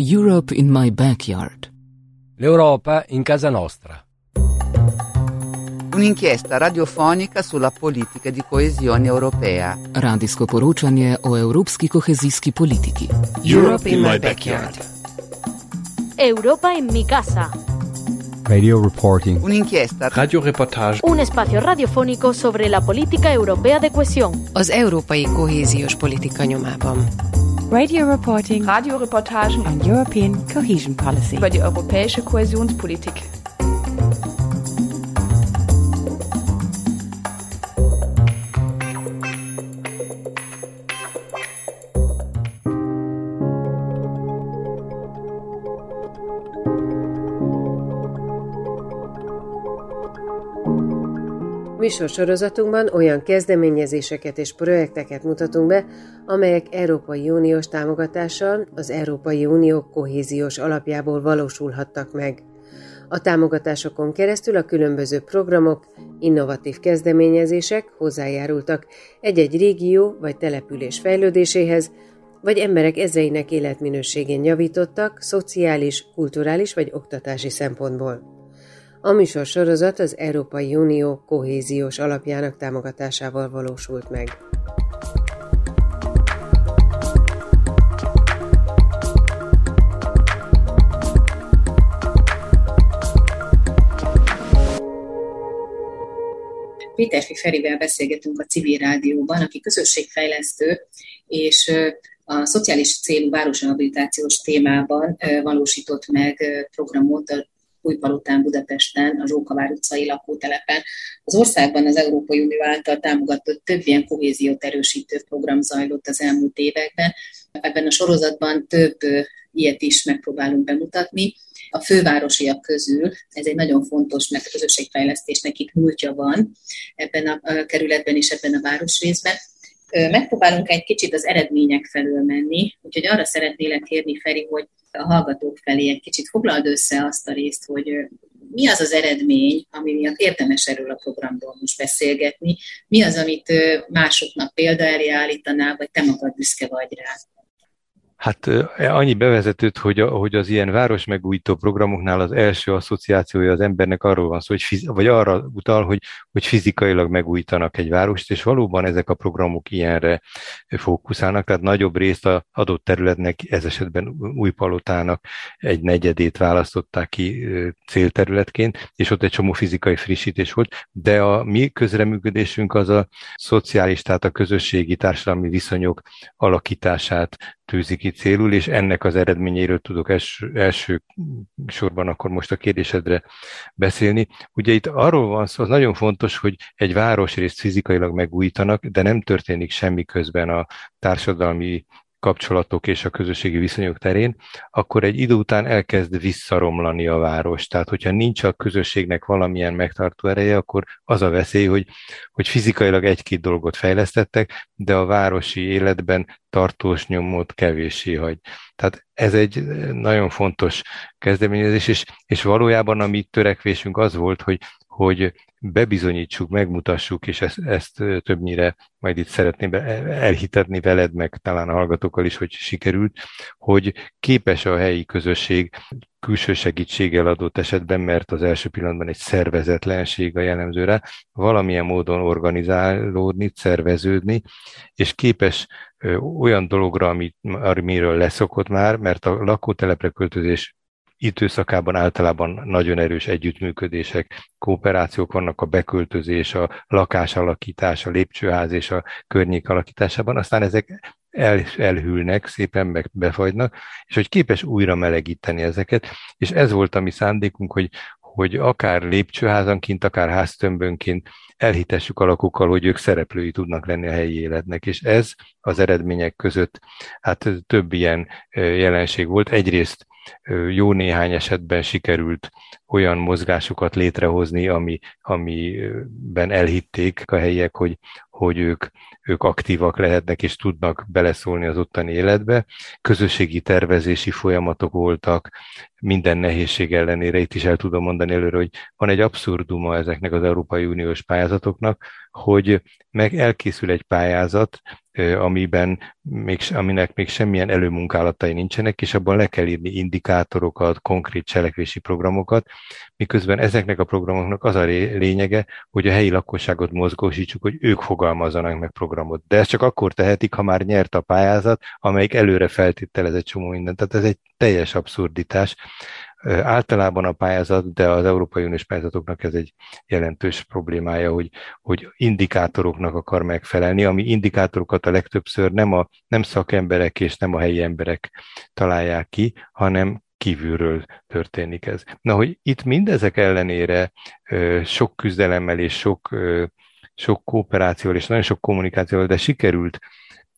Europe in my backyard. L'Europa in casa nostra. Un'inchiesta radiofonica sulla politica di coesione europea. Radijsko poročanje o evropski kohezijski politiki. Europe in my backyard. Europa en mi casa. Radio reporting. Un'inchiesta Radioreportage. Un espacio radiofónico sobre la política europea de cohesión. Az európai kohéziós politika nyomában. Radio reporting Radioreportagen on European cohesion policy. über die europäische Kohäsionspolitik. Műsorsorozatunkban olyan kezdeményezéseket és projekteket mutatunk be, amelyek Európai Uniós támogatással az Európai Unió kohéziós alapjából valósulhattak meg. A támogatásokon keresztül a különböző programok, innovatív kezdeményezések hozzájárultak egy-egy régió vagy település fejlődéséhez, vagy emberek ezreinek életminőségén javítottak szociális, kulturális vagy oktatási szempontból. A műsor sorozat az Európai Unió kohéziós alapjának támogatásával valósult meg. Péterfi Ferivel beszélgetünk a civil rádióban, aki közösségfejlesztő, és a szociális célú városrehabilitációs témában valósított meg programot a Újpalotán Budapesten, a Zsókavár utcai lakótelepen. Az országban az Európai Unió által támogatott több ilyen kohéziót erősítő program zajlott az elmúlt években. Ebben a sorozatban több ilyet is megpróbálunk bemutatni. A fővárosiak közül ez egy nagyon fontos, mert közösségfejlesztésnek itt múltja van ebben a kerületben és ebben a városrészben. Megpróbálunk egy kicsit az eredmények felől menni, úgyhogy arra szeretnélek kérni, Feri, hogy a hallgatók felé egy kicsit foglald össze azt a részt, hogy mi az az eredmény, ami miatt érdemes erről a programról most beszélgetni, mi az, amit másoknak példa elé állítanál, vagy te magad büszke vagy rá. Hát annyi bevezetőt, hogy, a, hogy az ilyen városmegújító programoknál az első asszociációja az embernek arról van szó, hogy fiz, vagy arra utal, hogy, hogy fizikailag megújítanak egy várost, és valóban ezek a programok ilyenre fókuszálnak, tehát nagyobb részt az adott területnek, ez esetben Újpalotának egy negyedét választották ki célterületként, és ott egy csomó fizikai frissítés volt, de a mi közreműködésünk az a szociális, tehát a közösségi társadalmi viszonyok alakítását tűzi ki célul, és ennek az eredményéről tudok első, első sorban akkor most a kérdésedre beszélni. Ugye itt arról van szó, az nagyon fontos, hogy egy városrészt fizikailag megújítanak, de nem történik semmi közben a társadalmi kapcsolatok és a közösségi viszonyok terén, akkor egy idő után elkezd visszaromlani a város. Tehát, hogyha nincs a közösségnek valamilyen megtartó ereje, akkor az a veszély, hogy, hogy fizikailag egy-két dolgot fejlesztettek, de a városi életben tartós nyomot kevéssé hagy. Tehát ez egy nagyon fontos kezdeményezés, és, és valójában a mi törekvésünk az volt, hogy, hogy bebizonyítsuk, megmutassuk, és ezt, ezt többnyire majd itt szeretném elhitetni veled, meg talán a hallgatókkal is, hogy sikerült, hogy képes a helyi közösség külső segítséggel adott esetben, mert az első pillanatban egy szervezetlenség a jellemző rá, valamilyen módon organizálódni, szerveződni, és képes olyan dologra, amit, amiről leszokott már, mert a lakótelepre költözés időszakában általában nagyon erős együttműködések, kooperációk vannak a beköltözés, a lakásalakítás, a lépcsőház és a környék alakításában, aztán ezek el, elhűlnek, szépen meg befagynak, és hogy képes újra melegíteni ezeket, és ez volt a mi szándékunk, hogy, hogy akár lépcsőházanként, akár háztömbönként elhitessük a lakókkal, hogy ők szereplői tudnak lenni a helyi életnek, és ez az eredmények között hát több ilyen jelenség volt. Egyrészt jó néhány esetben sikerült olyan mozgásokat létrehozni, ami, amiben elhitték a helyiek, hogy, hogy ők, ők aktívak lehetnek és tudnak beleszólni az ottani életbe. Közösségi tervezési folyamatok voltak, minden nehézség ellenére, itt is el tudom mondani előre, hogy van egy abszurduma ezeknek az Európai Uniós pályázatoknak, hogy meg elkészül egy pályázat, amiben még, aminek még semmilyen előmunkálatai nincsenek, és abban le kell írni indikátorokat, konkrét cselekvési programokat, miközben ezeknek a programoknak az a lényege, hogy a helyi lakosságot mozgósítsuk, hogy ők fogalmazzanak meg programot. De ezt csak akkor tehetik, ha már nyert a pályázat, amelyik előre feltételez egy csomó mindent. Tehát ez egy teljes abszurditás. Általában a pályázat, de az Európai Uniós pályázatoknak ez egy jelentős problémája, hogy, hogy indikátoroknak akar megfelelni, ami indikátorokat a legtöbbször nem, a, nem szakemberek és nem a helyi emberek találják ki, hanem kívülről történik ez. Na, hogy itt mindezek ellenére sok küzdelemmel és sok, sok kooperációval és nagyon sok kommunikációval, de sikerült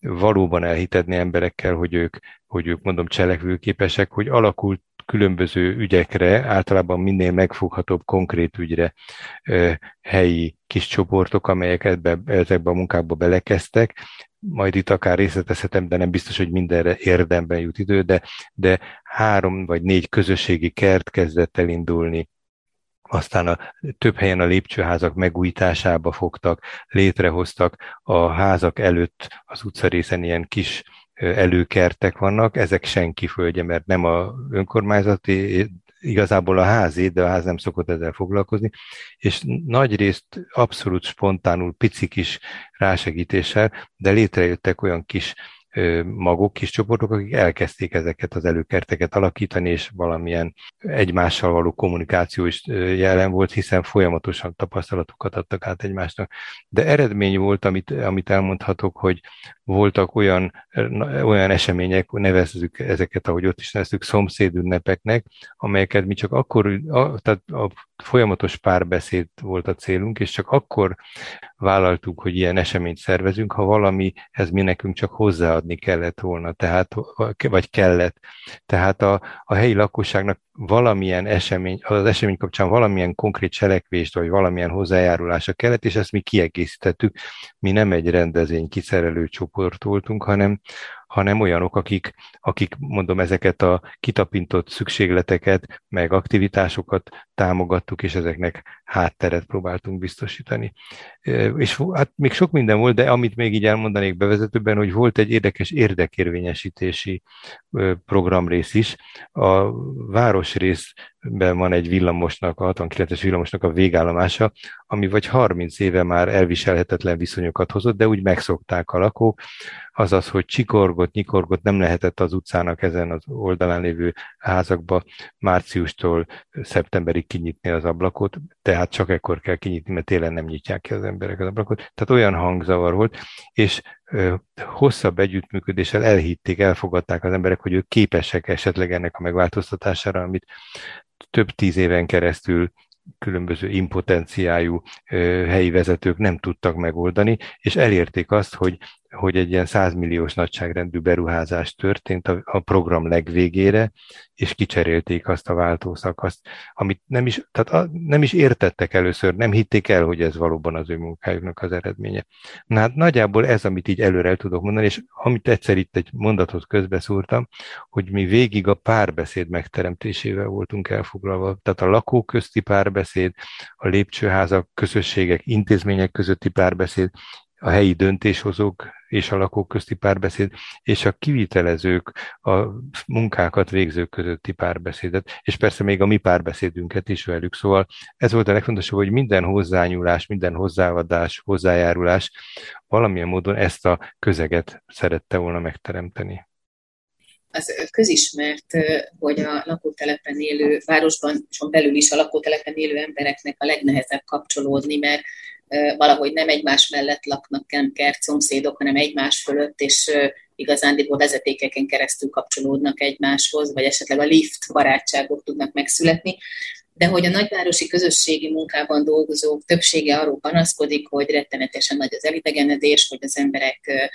valóban elhitetni emberekkel, hogy ők, hogy ők mondom cselekvőképesek, hogy alakult különböző ügyekre, általában minél megfoghatóbb konkrét ügyre helyi kis csoportok, amelyek ebbe, ezekbe a munkákba belekezdtek, majd itt akár részletezhetem, de nem biztos, hogy mindenre érdemben jut idő, de, de három vagy négy közösségi kert kezdett elindulni aztán a több helyen a lépcsőházak megújításába fogtak, létrehoztak. A házak előtt az utcarészen ilyen kis előkertek vannak, ezek senki földje, mert nem a önkormányzati, igazából a házé, de a ház nem szokott ezzel foglalkozni, és nagy részt abszolút spontánul, pici kis rásegítéssel, de létrejöttek olyan kis magok, kis csoportok, akik elkezdték ezeket az előkerteket alakítani, és valamilyen egymással való kommunikáció is jelen volt, hiszen folyamatosan tapasztalatokat adtak át egymásnak. De eredmény volt, amit, amit elmondhatok, hogy voltak olyan, olyan események, nevezzük ezeket, ahogy ott is nevezzük, szomszédünnepeknek, amelyeket mi csak akkor, a, tehát a folyamatos párbeszéd volt a célunk, és csak akkor vállaltuk, hogy ilyen eseményt szervezünk, ha valamihez mi nekünk csak hozzáadni kellett volna, tehát, vagy kellett. Tehát a, a helyi lakosságnak valamilyen esemény, az esemény kapcsán valamilyen konkrét cselekvést, vagy valamilyen hozzájárulása kellett, és ezt mi kiegészítettük. Mi nem egy rendezvény kiszerelő csoport voltunk, hanem, hanem olyanok, akik, akik mondom ezeket a kitapintott szükségleteket, meg aktivitásokat támogattuk, és ezeknek hátteret próbáltunk biztosítani. És hát még sok minden volt, de amit még így elmondanék bevezetőben, hogy volt egy érdekes érdekérvényesítési programrész is. A városrészben van egy villamosnak, a 69-es villamosnak a végállomása, ami vagy 30 éve már elviselhetetlen viszonyokat hozott, de úgy megszokták a lakók, azaz, hogy csikorgott, nyikorgott, nem lehetett az utcának ezen az oldalán lévő házakba márciustól szeptemberig kinyitni az ablakot, tehát csak ekkor kell kinyitni, mert télen nem nyitják ki az emberek az ablakot. Tehát olyan hangzavar volt, és hosszabb együttműködéssel elhitték, elfogadták az emberek, hogy ők képesek esetleg ennek a megváltoztatására, amit több tíz éven keresztül különböző impotenciájú helyi vezetők nem tudtak megoldani, és elérték azt, hogy hogy egy ilyen 100 milliós nagyságrendű beruházás történt a, a program legvégére, és kicserélték azt a váltószakaszt, amit nem is, tehát a, nem is értettek először, nem hitték el, hogy ez valóban az ő munkájuknak az eredménye. Na hát nagyjából ez, amit így előre el tudok mondani, és amit egyszer itt egy mondatot közbeszúrtam, hogy mi végig a párbeszéd megteremtésével voltunk elfoglalva, tehát a lakók közti párbeszéd, a lépcsőházak, közösségek, intézmények közötti párbeszéd, a helyi döntéshozók és a lakók közti párbeszéd, és a kivitelezők, a munkákat végzők közötti párbeszédet, és persze még a mi párbeszédünket is velük. Szóval ez volt a legfontosabb, hogy minden hozzányúlás, minden hozzáadás, hozzájárulás valamilyen módon ezt a közeget szerette volna megteremteni az közismert, hogy a lakótelepen élő, városban, és belül is a lakótelepen élő embereknek a legnehezebb kapcsolódni, mert valahogy nem egymás mellett laknak nem kert szomszédok, hanem egymás fölött, és igazándiból vezetékeken keresztül kapcsolódnak egymáshoz, vagy esetleg a lift barátságok tudnak megszületni. De hogy a nagyvárosi közösségi munkában dolgozók többsége arról panaszkodik, hogy rettenetesen nagy az elidegenedés, hogy az emberek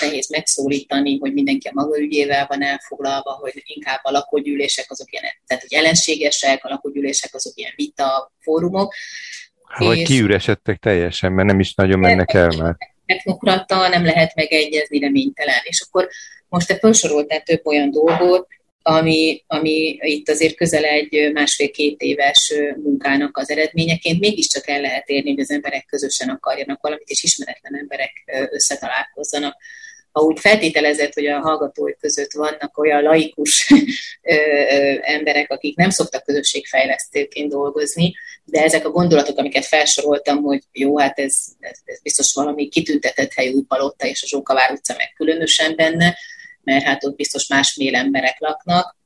nehéz megszólítani, hogy mindenki a maga ügyével van elfoglalva, hogy inkább a lakógyűlések azok ilyen, tehát hogy ellenségesek, a lakógyűlések azok ilyen vita fórumok, Hát, vagy kiüresedtek teljesen, mert nem is nagyon mennek el már. technokrata, nem lehet megegyezni, reménytelen. És akkor most te felsoroltál több olyan dolgot, ami, ami itt azért közel egy másfél-két éves munkának az eredményeként mégiscsak el lehet érni, hogy az emberek közösen akarjanak valamit, és ismeretlen emberek összetalálkozzanak ha úgy feltételezett, hogy a hallgatói között vannak olyan laikus emberek, akik nem szoktak közösségfejlesztőként dolgozni, de ezek a gondolatok, amiket felsoroltam, hogy jó, hát ez, ez, ez biztos valami kitüntetett helyű palotta, és a Zsókavár utca meg különösen benne, mert hát ott biztos másfél emberek laknak,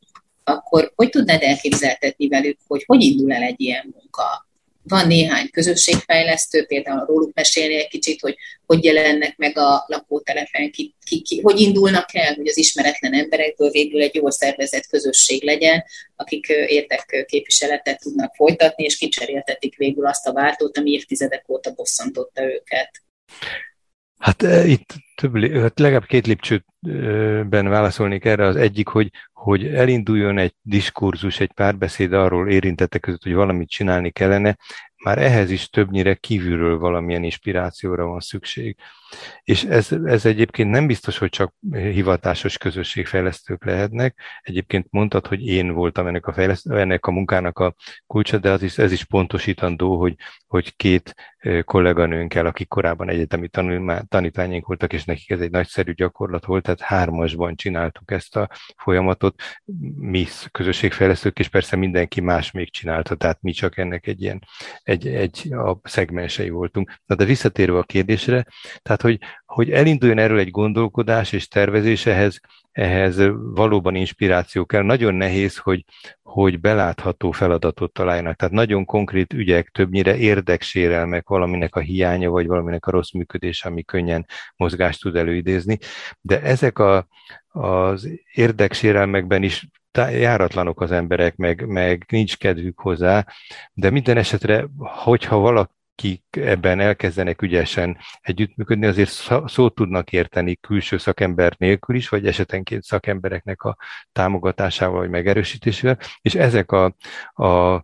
akkor hogy tudnád elképzeltetni velük, hogy hogy indul el egy ilyen munka? Van néhány közösségfejlesztő, például róluk mesélni egy kicsit, hogy hogy jelennek meg a lakótelepen, ki, ki, ki, hogy indulnak el, hogy az ismeretlen emberekből végül egy jól szervezett közösség legyen, akik értek képviseletet tudnak folytatni, és kicseréltetik végül azt a váltót, ami évtizedek óta bosszantotta őket. Hát itt több, hát legalább két lépcsőben válaszolnék erre. Az egyik, hogy, hogy elinduljon egy diskurzus, egy párbeszéd arról érintettek között, hogy valamit csinálni kellene, már ehhez is többnyire kívülről valamilyen inspirációra van szükség. És ez, ez egyébként nem biztos, hogy csak hivatásos közösségfejlesztők lehetnek. Egyébként mondtad, hogy én voltam ennek a, ennek a munkának a kulcsa, de az is, ez is pontosítandó, hogy, hogy két kolléganőnkkel, akik korábban egyetemi tanítványaink voltak, és nekik ez egy nagyszerű gyakorlat volt, tehát hármasban csináltuk ezt a folyamatot. Mi közösségfejlesztők, és persze mindenki más még csinálta, tehát mi csak ennek egy ilyen, egy, egy a szegmensei voltunk. Na de visszatérve a kérdésre, tehát hogy, hogy elinduljon erről egy gondolkodás és tervezés, ehhez, ehhez valóban inspiráció kell. Nagyon nehéz, hogy, hogy belátható feladatot találjanak. Tehát nagyon konkrét ügyek, többnyire érdeksérelmek, valaminek a hiánya, vagy valaminek a rossz működése, ami könnyen mozgást tud előidézni. De ezek a, az érdeksérelmekben is járatlanok az emberek, meg, meg nincs kedvük hozzá, de minden esetre, hogyha valaki akik ebben elkezdenek ügyesen együttműködni, azért szót tudnak érteni külső szakember nélkül is, vagy esetenként szakembereknek a támogatásával vagy megerősítésével, és ezek a, a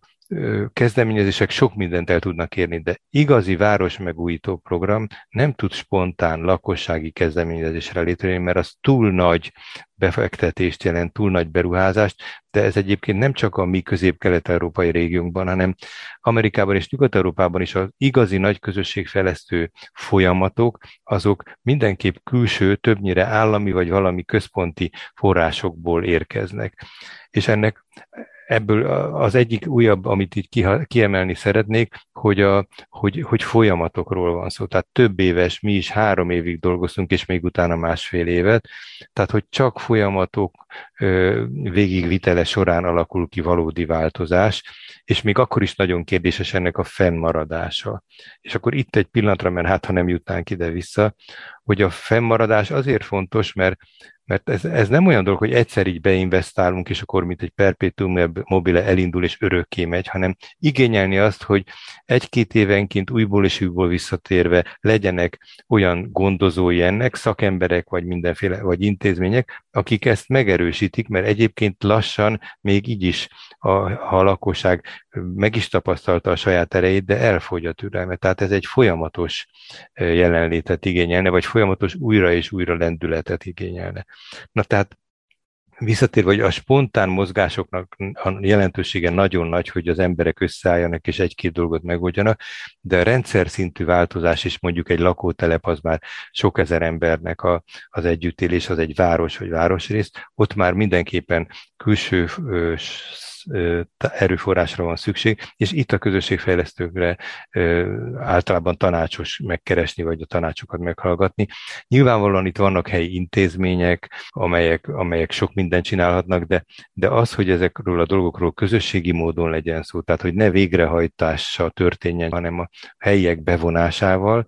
kezdeményezések sok mindent el tudnak érni, de igazi városmegújító program nem tud spontán lakossági kezdeményezésre létrejönni, mert az túl nagy befektetést jelent, túl nagy beruházást, de ez egyébként nem csak a mi közép-kelet-európai régiónkban, hanem Amerikában és Nyugat-Európában is az igazi nagy közösségfejlesztő folyamatok, azok mindenképp külső, többnyire állami vagy valami központi forrásokból érkeznek. És ennek ebből az egyik újabb, amit így kiemelni szeretnék, hogy, a, hogy, hogy folyamatokról van szó. Tehát több éves, mi is három évig dolgoztunk, és még utána másfél évet. Tehát, hogy csak folyamatok végigvitele során alakul ki valódi változás, és még akkor is nagyon kérdéses ennek a fennmaradása. És akkor itt egy pillanatra, mert hát ha nem jutnánk ide-vissza, hogy a fennmaradás azért fontos, mert mert ez, ez nem olyan dolog, hogy egyszer így beinvestálunk, és akkor mint egy perpetuum mobile elindul és örökké megy, hanem igényelni azt, hogy egy-két évenként újból és újból visszatérve legyenek olyan gondozói ennek, szakemberek, vagy mindenféle, vagy intézmények, akik ezt megerősítik, mert egyébként lassan még így is a, ha a lakosság meg is tapasztalta a saját erejét, de elfogy a türelme. Tehát ez egy folyamatos jelenlétet igényelne, vagy folyamatos újra és újra lendületet igényelne. Na tehát visszatérve, hogy a spontán mozgásoknak a jelentősége nagyon nagy, hogy az emberek összeálljanak és egy-két dolgot megoldjanak, de a rendszer szintű változás is mondjuk egy lakótelep az már sok ezer embernek a, az együttélés, az egy város vagy városrész, ott már mindenképpen külső erőforrásra van szükség, és itt a közösségfejlesztőkre általában tanácsos megkeresni, vagy a tanácsokat meghallgatni. Nyilvánvalóan itt vannak helyi intézmények, amelyek, amelyek sok mindent csinálhatnak, de, de az, hogy ezekről a dolgokról közösségi módon legyen szó, tehát hogy ne végrehajtással történjen, hanem a helyiek bevonásával,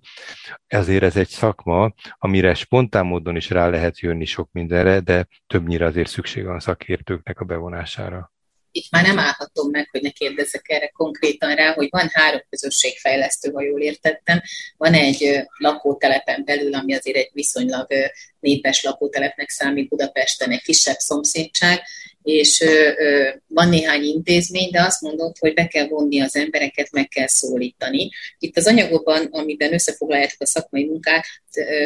ezért ez egy szakma, amire spontán módon is rá lehet jönni sok mindenre, de többnyire azért szükség van szakértőknek a bevonására itt már nem állhatom meg, hogy ne kérdezzek erre konkrétan rá, hogy van három közösségfejlesztő, ha jól értettem. Van egy lakótelepen belül, ami azért egy viszonylag népes lakótelepnek számít Budapesten, egy kisebb szomszédság, és van néhány intézmény, de azt mondod, hogy be kell vonni az embereket, meg kell szólítani. Itt az anyagokban, amiben összefoglaljátok a szakmai munkát,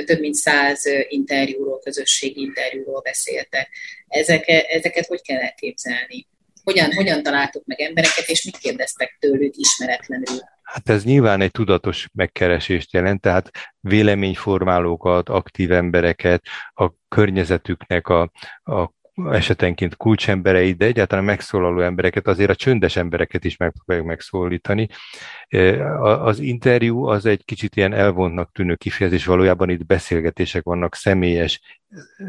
több mint száz interjúról, közösségi interjúról beszéltek. Ezek, ezeket hogy kell elképzelni? Hogyan, hogyan találtuk meg embereket, és mit kérdeztek tőlük ismeretlenül? Hát ez nyilván egy tudatos megkeresést jelent, tehát véleményformálókat, aktív embereket, a környezetüknek a, a esetenként kulcsembereit, de egyáltalán megszólaló embereket, azért a csöndes embereket is megpróbáljuk megszólítani. Az interjú az egy kicsit ilyen elvontnak tűnő kifejezés, valójában itt beszélgetések vannak, személyes,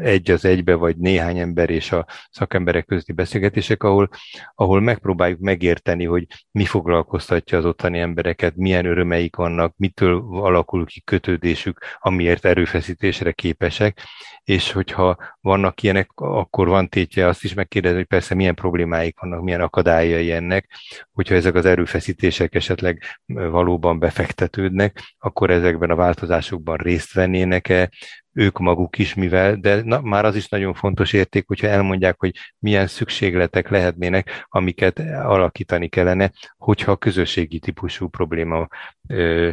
egy az egybe, vagy néhány ember és a szakemberek közti beszélgetések, ahol, ahol megpróbáljuk megérteni, hogy mi foglalkoztatja az ottani embereket, milyen örömeik vannak, mitől alakul ki kötődésük, amiért erőfeszítésre képesek, és hogyha vannak ilyenek, akkor van tétje azt is megkérdezni, hogy persze milyen problémáik vannak, milyen akadályai ennek, hogyha ezek az erőfeszítések esetleg valóban befektetődnek, akkor ezekben a változásokban részt vennének-e, ők maguk is, mivel, de na, már az is nagyon fontos érték, hogyha elmondják, hogy milyen szükségletek lehetnének, amiket alakítani kellene, hogyha közösségi típusú probléma ö,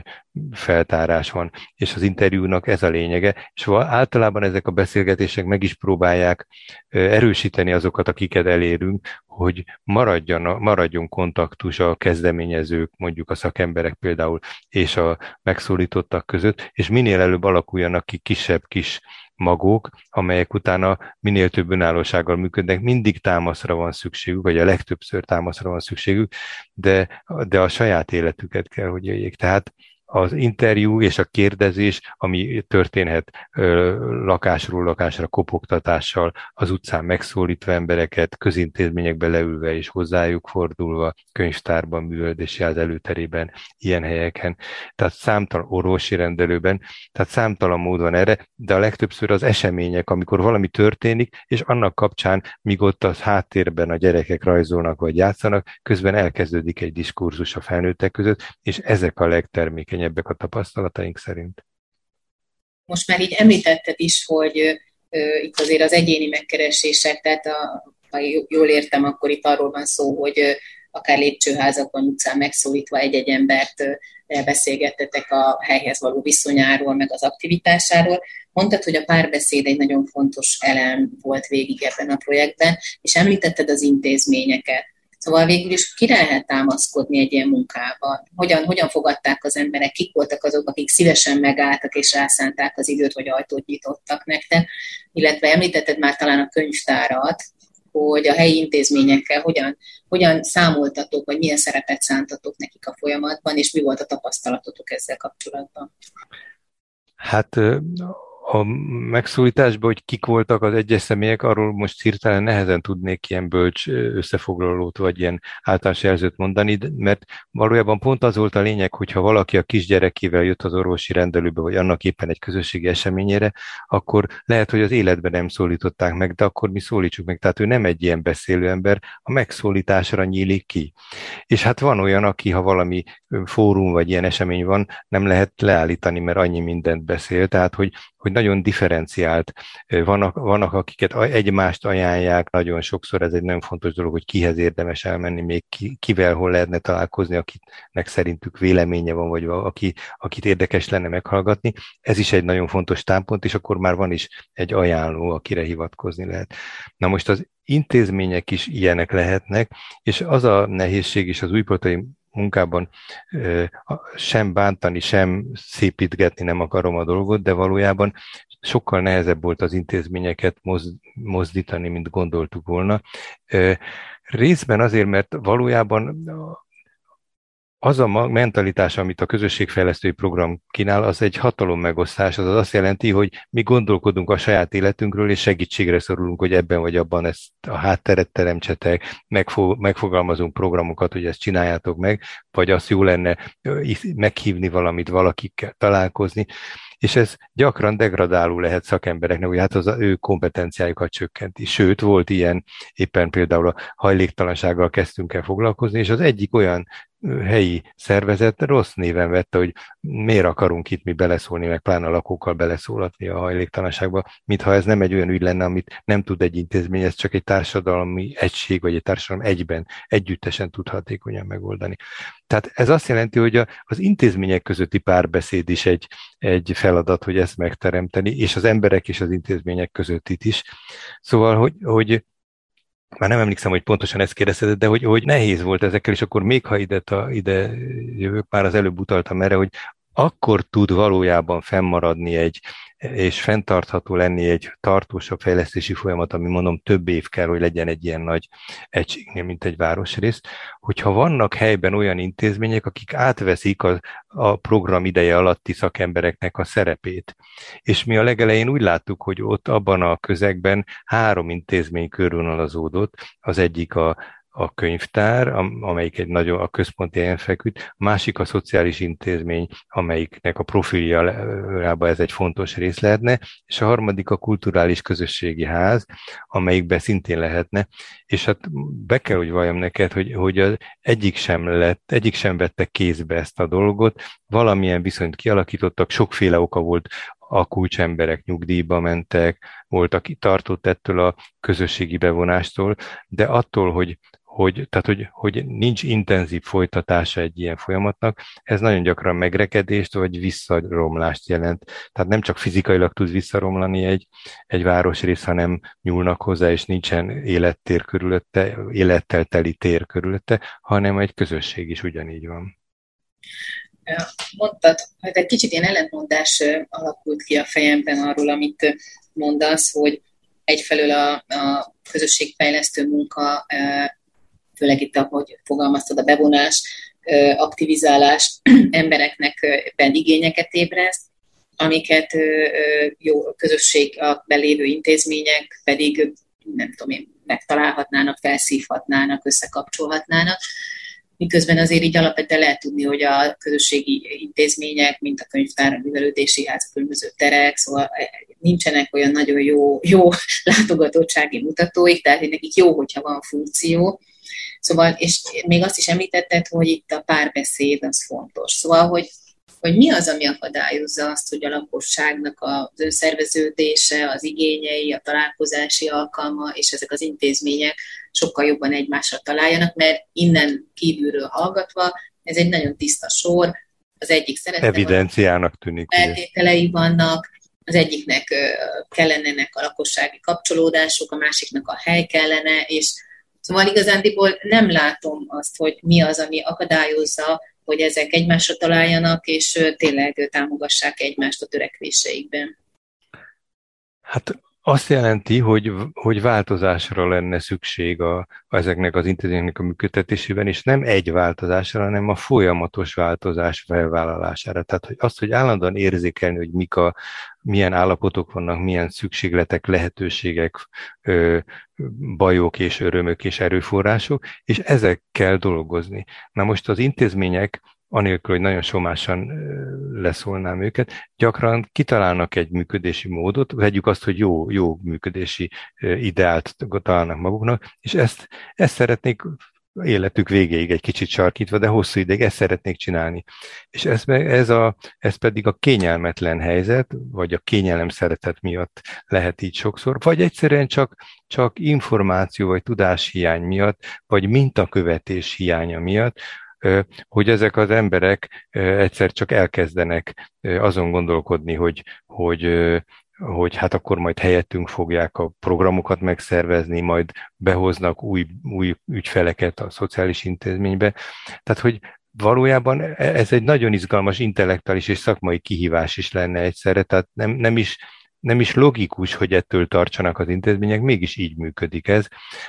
feltárás van. És az interjúnak ez a lényege, és általában ezek a beszélgetések meg is próbálják erősíteni azokat, akiket elérünk, hogy maradjon, maradjon kontaktus a kezdeményezők, mondjuk a szakemberek például, és a megszólítottak között, és minél előbb alakuljanak ki kisebb kis magok, amelyek utána minél több önállósággal működnek, mindig támaszra van szükségük, vagy a legtöbbször támaszra van szükségük, de, de a saját életüket kell, hogy jöjjék. Tehát az interjú és a kérdezés, ami történhet lakásról lakásra kopogtatással, az utcán megszólítva embereket, közintézményekbe leülve és hozzájuk fordulva, könyvtárban, művöldési az előterében, ilyen helyeken, tehát számtalan orvosi rendelőben, tehát számtalan mód van erre, de a legtöbbször az események, amikor valami történik, és annak kapcsán, míg ott az háttérben a gyerekek rajzolnak vagy játszanak, közben elkezdődik egy diskurzus a felnőttek között, és ezek a legtermékenyebbek érzékenyebbek a tapasztalataink szerint. Most már így említetted is, hogy itt azért az egyéni megkeresések, tehát a, ha jól értem, akkor itt arról van szó, hogy akár lépcsőházakon, utcán megszólítva egy-egy embert beszélgettetek a helyhez való viszonyáról, meg az aktivitásáról. Mondtad, hogy a párbeszéd egy nagyon fontos elem volt végig ebben a projektben, és említetted az intézményeket. Szóval végül is kire lehet támaszkodni egy ilyen munkában? Hogyan, hogyan fogadták az emberek? Kik voltak azok, akik szívesen megálltak és rászánták az időt, hogy ajtót nyitottak nektek? Illetve említetted már talán a könyvtárat, hogy a helyi intézményekkel hogyan, hogyan számoltatok, vagy milyen szerepet szántatok nekik a folyamatban, és mi volt a tapasztalatotok ezzel kapcsolatban? Hát a megszólításban, hogy kik voltak az egyes személyek, arról most hirtelen nehezen tudnék ilyen bölcs összefoglalót vagy ilyen általános jelzőt mondani, mert valójában pont az volt a lényeg, hogyha valaki a kisgyerekével jött az orvosi rendelőbe, vagy annak éppen egy közösségi eseményére, akkor lehet, hogy az életben nem szólították meg, de akkor mi szólítsuk meg. Tehát ő nem egy ilyen beszélő ember, a megszólításra nyílik ki. És hát van olyan, aki, ha valami fórum vagy ilyen esemény van, nem lehet leállítani, mert annyi mindent beszél, tehát hogy hogy nagyon differenciált. Vannak, vannak, akiket egymást ajánlják, nagyon sokszor ez egy nagyon fontos dolog, hogy kihez érdemes elmenni, még ki, kivel hol lehetne találkozni, akiknek szerintük véleménye van, vagy aki, akit érdekes lenne meghallgatni. Ez is egy nagyon fontos támpont, és akkor már van is egy ajánló, akire hivatkozni lehet. Na most az intézmények is ilyenek lehetnek, és az a nehézség is az újportai munkában sem bántani, sem szépítgetni nem akarom a dolgot, de valójában sokkal nehezebb volt az intézményeket mozdítani, mint gondoltuk volna. Részben azért, mert valójában az a mentalitás, amit a közösségfejlesztői program kínál, az egy hatalom megosztás, az azt jelenti, hogy mi gondolkodunk a saját életünkről, és segítségre szorulunk, hogy ebben vagy abban ezt a hátteret teremtsetek, megfo- megfogalmazunk programokat, hogy ezt csináljátok meg, vagy azt jó lenne meghívni valamit, valakikkel találkozni és ez gyakran degradáló lehet szakembereknek, hogy hát az ő kompetenciájukat csökkenti. Sőt, volt ilyen, éppen például a hajléktalansággal kezdtünk el foglalkozni, és az egyik olyan helyi szervezet rossz néven vette, hogy miért akarunk itt mi beleszólni, meg pláne a lakókkal beleszólatni a hajléktalanságba, mintha ez nem egy olyan ügy lenne, amit nem tud egy intézmény, ez csak egy társadalmi egység, vagy egy társadalom egyben, együttesen tud hatékonyan megoldani. Tehát ez azt jelenti, hogy az intézmények közötti párbeszéd is egy, egy feladat, hogy ezt megteremteni, és az emberek és az intézmények között is. Szóval, hogy, hogy már nem emlékszem, hogy pontosan ezt kérdezted, de hogy, hogy nehéz volt ezekkel, és akkor még ha ide, ta, ide jövök, már az előbb utaltam erre, hogy akkor tud valójában fennmaradni egy, és fenntartható lenni egy tartósabb fejlesztési folyamat, ami mondom több év kell, hogy legyen egy ilyen nagy egységnél, mint egy városrész, hogyha vannak helyben olyan intézmények, akik átveszik a, a program ideje alatti szakembereknek a szerepét. És mi a legelején úgy láttuk, hogy ott abban a közegben három intézmény körvonalazódott, az egyik a a könyvtár, amelyik egy nagyon a központi helyen feküdt, a másik a szociális intézmény, amelyiknek a profiljába ez egy fontos rész lehetne, és a harmadik a kulturális közösségi ház, amelyikbe szintén lehetne, és hát be kell, hogy valljam neked, hogy, hogy az egyik sem lett, egyik sem vette kézbe ezt a dolgot, valamilyen viszonyt kialakítottak, sokféle oka volt. A kulcsemberek nyugdíjba mentek, volt, aki tartott ettől a közösségi bevonástól, de attól, hogy, hogy, tehát hogy, hogy nincs intenzív folytatása egy ilyen folyamatnak, ez nagyon gyakran megrekedést vagy visszaromlást jelent. Tehát nem csak fizikailag tud visszaromlani egy, egy városrész, hanem nyúlnak hozzá, és nincsen élettér körülötte, élettel teli tér körülötte, hanem egy közösség is ugyanígy van. Mondtad, hogy egy kicsit ilyen ellentmondás alakult ki a fejemben arról, amit mondasz, hogy egyfelől a, a közösségfejlesztő munka főleg itt, ahogy fogalmaztad, a bevonás, aktivizálás embereknek ben igényeket ébreszt, amiket jó közösségben lévő intézmények pedig nem tudom én, megtalálhatnának, felszívhatnának, összekapcsolhatnának. Miközben azért így alapvetően lehet tudni, hogy a közösségi intézmények, mint a könyvtár, a művelődési ház, a különböző terek, szóval nincsenek olyan nagyon jó, jó látogatottsági mutatóik, tehát nekik jó, hogyha van funkció, Szóval, és még azt is említetted, hogy itt a párbeszéd az fontos. Szóval, hogy, hogy mi az, ami akadályozza azt, hogy a lakosságnak az önszerveződése, az igényei, a találkozási alkalma és ezek az intézmények sokkal jobban egymásra találjanak, mert innen kívülről hallgatva ez egy nagyon tiszta sor, az egyik szeretne... Evidenciának tűnik. Feltételei vannak, az egyiknek kellenenek a lakossági kapcsolódások, a másiknak a hely kellene, és Szóval igazándiból nem látom azt, hogy mi az, ami akadályozza, hogy ezek egymásra találjanak, és tényleg támogassák egymást a törekvéseikben. Hát azt jelenti, hogy, hogy változásra lenne szükség a, ezeknek az intézményeknek a működtetésében, és nem egy változásra, hanem a folyamatos változás felvállalására. Tehát hogy azt, hogy állandóan érzékelni, hogy mik a, milyen állapotok vannak, milyen szükségletek, lehetőségek, bajok és örömök és erőforrások, és ezekkel dolgozni. Na most az intézmények anélkül, hogy nagyon somásan leszólnám őket, gyakran kitalálnak egy működési módot, vegyük azt, hogy jó, jó működési ideált találnak maguknak, és ezt, ezt szeretnék életük végéig egy kicsit sarkítva, de hosszú ideig ezt szeretnék csinálni. És ez, ez, a, ez pedig a kényelmetlen helyzet, vagy a kényelem szeretet miatt lehet így sokszor, vagy egyszerűen csak, csak információ vagy tudáshiány miatt, vagy mintakövetés hiánya miatt, hogy ezek az emberek egyszer csak elkezdenek azon gondolkodni, hogy, hogy hogy hát akkor majd helyettünk fogják a programokat megszervezni, majd behoznak új, új ügyfeleket a szociális intézménybe. Tehát, hogy valójában e, ez egy nagyon izgalmas intellektuális és szakmai kihívás is lenne egyszerre, tehát nem, nem is nem is logikus, hogy ettől tartsanak az intézmények, mégis így működik ez.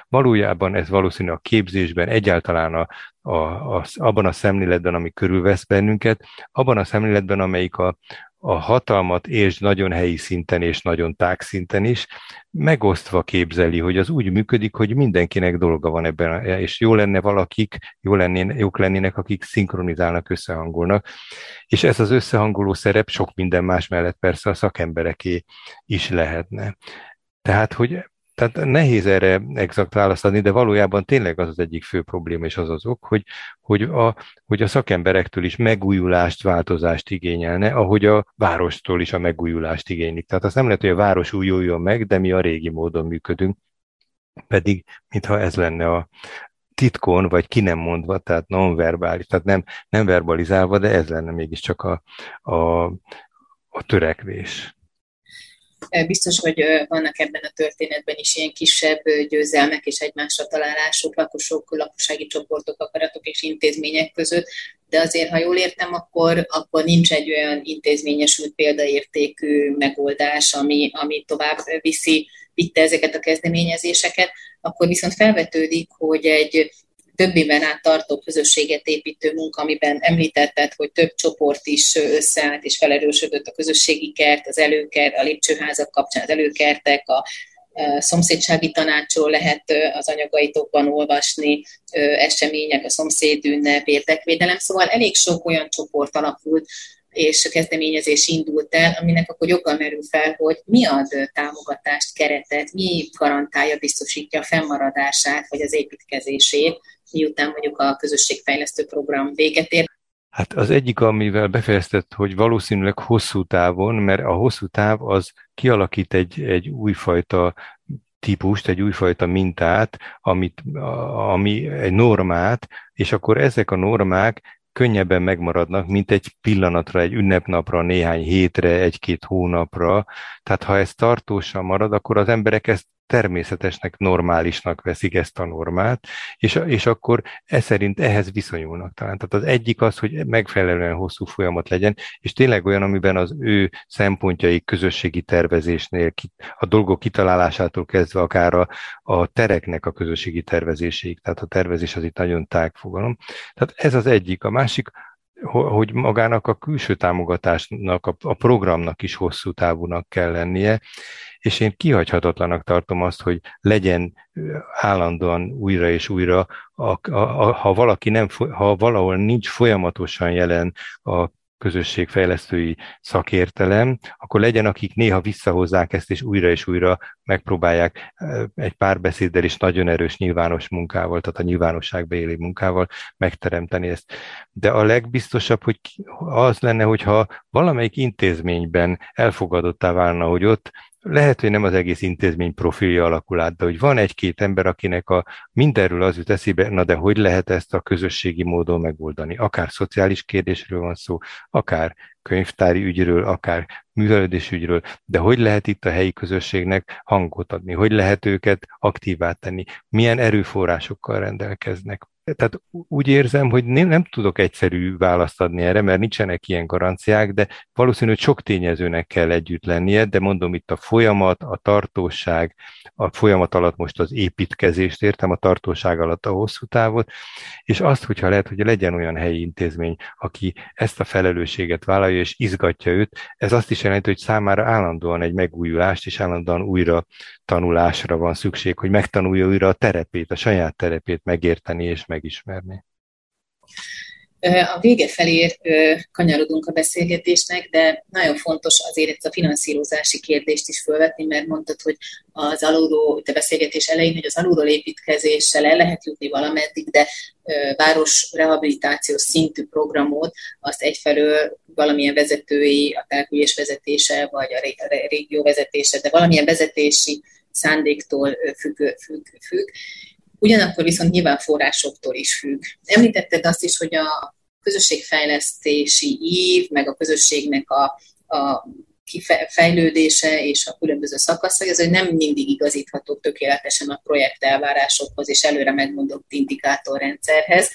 Valójában ez valószínű a képzésben, egyáltalán a, a, a, abban a szemléletben, ami körülvesz bennünket, abban a szemléletben, amelyik a, a hatalmat és nagyon helyi szinten és nagyon tág szinten is megosztva képzeli, hogy az úgy működik, hogy mindenkinek dolga van ebben, és jó lenne valakik, jó lennének, jók lennének, akik szinkronizálnak, összehangolnak. És ez az összehangoló szerep sok minden más mellett persze a szakembereké is lehetne. Tehát, hogy Tehát nehéz erre exakt választ adni, de valójában tényleg az az egyik fő probléma, és az az ok, hogy, hogy, a, hogy a szakemberektől is megújulást, változást igényelne, ahogy a várostól is a megújulást igénylik. Tehát azt nem lehet, hogy a város újuljon meg, de mi a régi módon működünk, pedig mintha ez lenne a, titkon, vagy ki nem mondva, tehát non-verbális, tehát nem, nem verbalizálva, de ez lenne mégiscsak a, a, a törekvés. Biztos, hogy vannak ebben a történetben is ilyen kisebb győzelmek és egymásra találások, lakosok, lakossági csoportok, akaratok és intézmények között, de azért, ha jól értem, akkor, akkor nincs egy olyan intézményesült példaértékű megoldás, ami, ami tovább viszi, vitte ezeket a kezdeményezéseket, akkor viszont felvetődik, hogy egy több éven át tartó közösséget építő munka, amiben említetted, hogy több csoport is összeállt és felerősödött a közösségi kert, az előkert, a lépcsőházak kapcsán az előkertek, a szomszédsági tanácsról lehet az anyagaitokban olvasni, események, a szomszédünnep, érdekvédelem, szóval elég sok olyan csoport alakult, és a kezdeményezés indult el, aminek akkor joggal merül fel, hogy mi ad támogatást, keretet, mi garantálja, biztosítja a fennmaradását, vagy az építkezését, miután mondjuk a közösségfejlesztő program véget ér. Hát az egyik, amivel befejeztett, hogy valószínűleg hosszú távon, mert a hosszú táv az kialakít egy, egy újfajta típust, egy újfajta mintát, amit, ami egy normát, és akkor ezek a normák könnyebben megmaradnak, mint egy pillanatra, egy ünnepnapra, néhány hétre, egy-két hónapra. Tehát ha ez tartósan marad, akkor az emberek ezt természetesnek, normálisnak veszik ezt a normát, és, és akkor ez szerint ehhez viszonyulnak talán. Tehát az egyik az, hogy megfelelően hosszú folyamat legyen, és tényleg olyan, amiben az ő szempontjai közösségi tervezésnél, a dolgok kitalálásától kezdve akár a, a tereknek a közösségi tervezéséig, tehát a tervezés az itt nagyon tág fogalom. Tehát ez az egyik. A másik, hogy magának a külső támogatásnak, a, programnak is hosszú távúnak kell lennie, és én kihagyhatatlanak tartom azt, hogy legyen állandóan újra és újra, a, a, a, ha valaki nem, ha valahol nincs folyamatosan jelen a közösségfejlesztői szakértelem, akkor legyen, akik néha visszahozzák ezt, és újra és újra megpróbálják egy párbeszéddel is nagyon erős nyilvános munkával, tehát a nyilvánosságba élő munkával megteremteni ezt. De a legbiztosabb, hogy az lenne, hogyha valamelyik intézményben elfogadottá válna, hogy ott lehet, hogy nem az egész intézmény profilja alakul át, de hogy van egy-két ember, akinek a mindenről az jut eszébe, na de hogy lehet ezt a közösségi módon megoldani? Akár szociális kérdésről van szó, akár könyvtári ügyről, akár művelődés ügyről, de hogy lehet itt a helyi közösségnek hangot adni, hogy lehet őket aktívá tenni, milyen erőforrásokkal rendelkeznek, tehát úgy érzem, hogy nem, tudok egyszerű választ adni erre, mert nincsenek ilyen garanciák, de valószínű, hogy sok tényezőnek kell együtt lennie, de mondom itt a folyamat, a tartóság, a folyamat alatt most az építkezést értem, a tartóság alatt a hosszú távot, és azt, hogyha lehet, hogy legyen olyan helyi intézmény, aki ezt a felelősséget vállalja és izgatja őt, ez azt is jelenti, hogy számára állandóan egy megújulást és állandóan újra tanulásra van szükség, hogy megtanulja újra a terepét, a saját terepét megérteni és megismerni. A vége felé kanyarodunk a beszélgetésnek, de nagyon fontos azért ezt a finanszírozási kérdést is felvetni, mert mondtad, hogy az alulról, a beszélgetés elején, hogy az alulról építkezéssel el lehet jutni valameddig, de város rehabilitációs szintű programot azt egyfelől valamilyen vezetői, a település vezetése, vagy a régió vezetése, de valamilyen vezetési szándéktól függ, függ, függ. Ugyanakkor viszont nyilván forrásoktól is függ. Említetted azt is, hogy a közösségfejlesztési ív, meg a közösségnek a, a kifejlődése és a különböző szakaszai, az, hogy nem mindig igazítható tökéletesen a projekt elvárásokhoz és előre megmondott indikátorrendszerhez.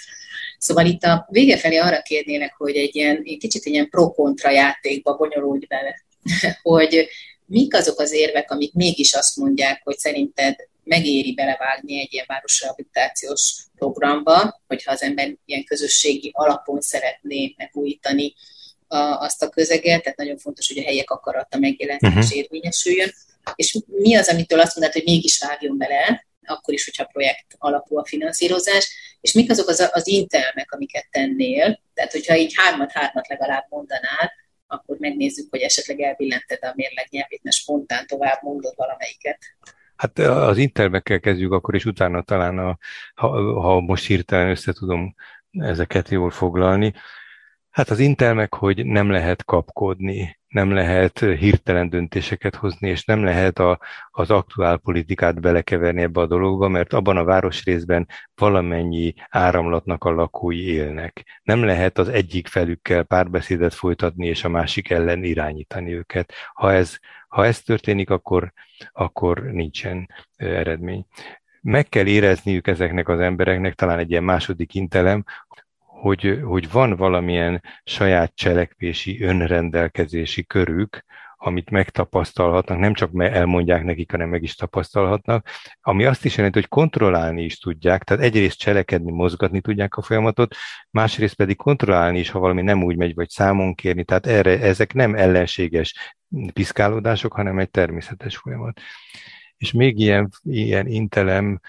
Szóval itt a vége felé arra kérnélek, hogy egy ilyen egy kicsit ilyen pro-kontra játékba bonyolulj bele, hogy mik azok az érvek, amik mégis azt mondják, hogy szerinted megéri belevágni egy ilyen városrehabilitációs programba, hogyha az ember ilyen közösségi alapon szeretné megújítani a, azt a közeget, tehát nagyon fontos, hogy a helyek akarata megjelenjen uh-huh. és érvényesüljön. És mi az, amitől azt mondod, hogy mégis vágjon bele, akkor is, hogyha projekt alapú a finanszírozás, és mik azok az, az intelmek, amiket tennél, tehát hogyha így hármat-hármat legalább mondanál, akkor megnézzük, hogy esetleg elbillented a mérleg nyelvét, mert spontán tovább mondod valamelyiket. Hát az intermekkel kezdjük akkor, és utána talán, a, ha, ha most hirtelen össze tudom ezeket jól foglalni. Hát az Intel hogy nem lehet kapkodni, nem lehet hirtelen döntéseket hozni, és nem lehet a, az aktuál politikát belekeverni ebbe a dologba, mert abban a városrészben valamennyi áramlatnak a lakói élnek. Nem lehet az egyik felükkel párbeszédet folytatni, és a másik ellen irányítani őket. Ha ez, ha ez történik, akkor, akkor nincsen eredmény meg kell érezniük ezeknek az embereknek, talán egy ilyen második intelem, hogy, hogy van valamilyen saját cselekvési, önrendelkezési körük, amit megtapasztalhatnak, nem csak elmondják nekik, hanem meg is tapasztalhatnak, ami azt is jelenti, hogy kontrollálni is tudják, tehát egyrészt cselekedni, mozgatni tudják a folyamatot, másrészt pedig kontrollálni is, ha valami nem úgy megy, vagy számon kérni, tehát erre, ezek nem ellenséges piszkálódások, hanem egy természetes folyamat. És még ilyen, ilyen intelem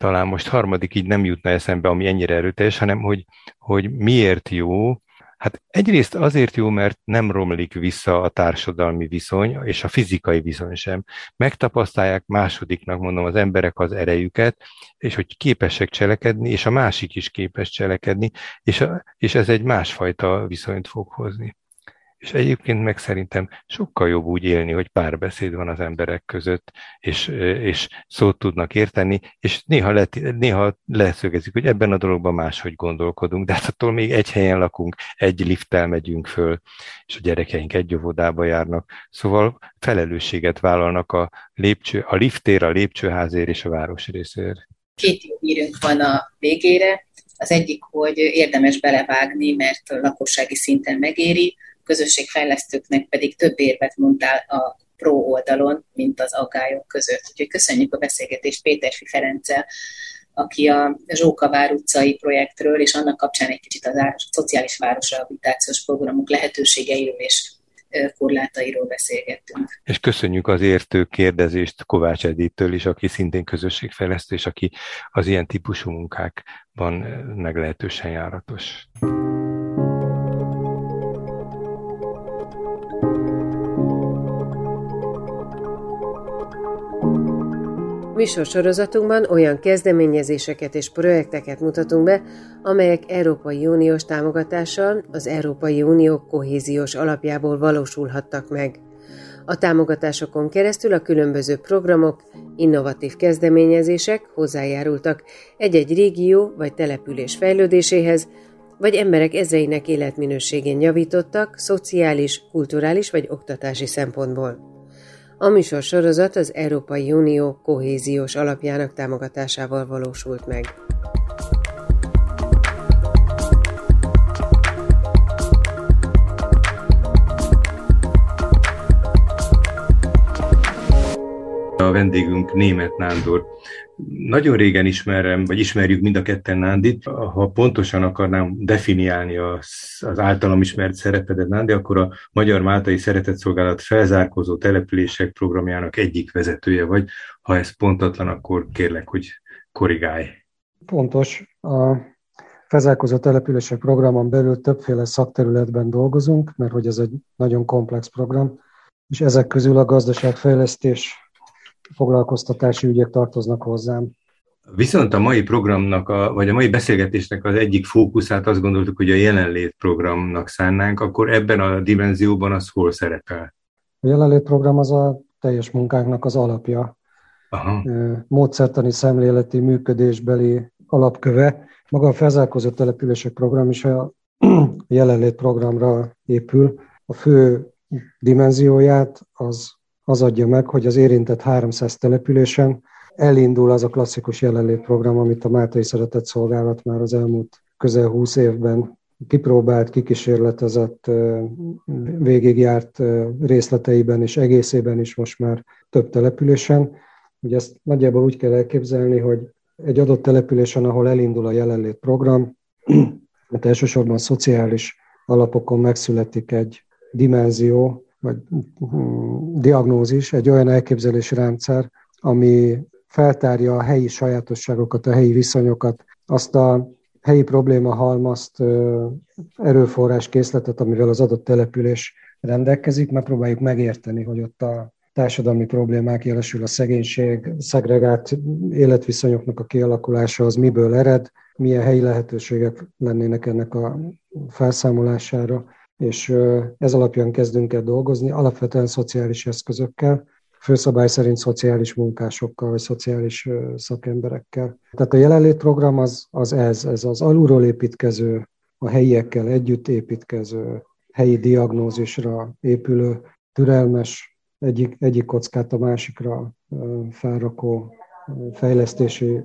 talán most harmadik így nem jutna eszembe, ami ennyire erőteljes, hanem hogy, hogy miért jó, Hát egyrészt azért jó, mert nem romlik vissza a társadalmi viszony, és a fizikai viszony sem. Megtapasztalják másodiknak, mondom, az emberek az erejüket, és hogy képesek cselekedni, és a másik is képes cselekedni, és, a, és ez egy másfajta viszonyt fog hozni. És egyébként meg szerintem sokkal jobb úgy élni, hogy párbeszéd van az emberek között, és, és szót tudnak érteni, és néha, le, néha leszögezik, hogy ebben a dologban máshogy gondolkodunk, de hát attól még egy helyen lakunk, egy lifttel megyünk föl, és a gyerekeink egy óvodába járnak. Szóval felelősséget vállalnak a, lépcső, a liftér, a lépcsőházért és a városrészért. Két jó hírünk van a végére. Az egyik, hogy érdemes belevágni, mert lakossági szinten megéri közösségfejlesztőknek pedig több érvet mondtál a pro oldalon, mint az aggályok között. Úgyhogy köszönjük a beszélgetést Péterfi Ferenccel, aki a Zsókavár utcai projektről, és annak kapcsán egy kicsit a szociális városrehabilitációs programok lehetőségeiről és korlátairól beszélgettünk. És köszönjük az értő kérdezést Kovács Edittől is, aki szintén közösségfejlesztő, és aki az ilyen típusú munkákban meglehetősen járatos. Műsorsorozatunkban olyan kezdeményezéseket és projekteket mutatunk be, amelyek Európai Uniós támogatással az Európai Unió kohéziós alapjából valósulhattak meg. A támogatásokon keresztül a különböző programok, innovatív kezdeményezések hozzájárultak egy-egy régió vagy település fejlődéséhez, vagy emberek ezreinek életminőségén javítottak szociális, kulturális vagy oktatási szempontból. A műsor sorozat az Európai Unió kohéziós alapjának támogatásával valósult meg. A vendégünk német Nándor. Nagyon régen ismerem, vagy ismerjük mind a ketten Nándit. Ha pontosan akarnám definiálni az, az általam ismert szerepedet, Nándi, akkor a Magyar Máltai Szeretetszolgálat felzárkózó települések programjának egyik vezetője vagy. Ha ez pontatlan, akkor kérlek, hogy korrigálj. Pontos. A felzárkózó települések programon belül többféle szakterületben dolgozunk, mert hogy ez egy nagyon komplex program, és ezek közül a gazdaságfejlesztés foglalkoztatási ügyek tartoznak hozzám. Viszont a mai programnak, a, vagy a mai beszélgetésnek az egyik fókuszát azt gondoltuk, hogy a jelenlét programnak szánnánk, akkor ebben a dimenzióban az hol szerepel? A jelenlét program az a teljes munkánknak az alapja. Aha. Módszertani szemléleti működésbeli alapköve. Maga a felzárkózott települések program is a jelenlét programra épül. A fő dimenzióját az az adja meg, hogy az érintett 300 településen elindul az a klasszikus jelenlétprogram, amit a Máltai Szeretett Szolgálat már az elmúlt közel 20 évben kipróbált, kikísérletezett, végigjárt részleteiben és egészében is most már több településen. Ugye ezt nagyjából úgy kell elképzelni, hogy egy adott településen, ahol elindul a jelenlét program, mert elsősorban szociális alapokon megszületik egy dimenzió, vagy hm, diagnózis, egy olyan elképzelési rendszer, ami feltárja a helyi sajátosságokat, a helyi viszonyokat, azt a helyi probléma halmazt, erőforrás készletet, amivel az adott település rendelkezik, megpróbáljuk megérteni, hogy ott a társadalmi problémák, jelesül a szegénység, szegregált életviszonyoknak a kialakulása, az miből ered, milyen helyi lehetőségek lennének ennek a felszámolására, és ez alapján kezdünk el dolgozni, alapvetően szociális eszközökkel, főszabály szerint szociális munkásokkal, vagy szociális szakemberekkel. Tehát a jelenlétprogram az, az ez, ez az alulról építkező, a helyiekkel együtt építkező, helyi diagnózisra épülő, türelmes, egyik, egyik kockát a másikra felrakó fejlesztési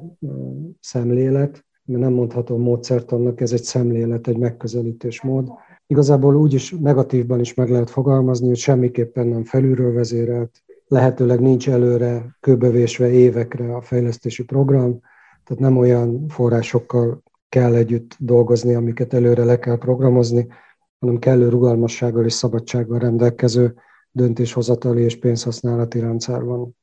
szemlélet, mert nem mondhatom módszertannak, ez egy szemlélet, egy megközelítésmód. Igazából úgy is negatívban is meg lehet fogalmazni, hogy semmiképpen nem felülről vezérelt, lehetőleg nincs előre kőbevésve évekre a fejlesztési program, tehát nem olyan forrásokkal kell együtt dolgozni, amiket előre le kell programozni, hanem kellő rugalmassággal és szabadsággal rendelkező döntéshozatali és pénzhasználati rendszer van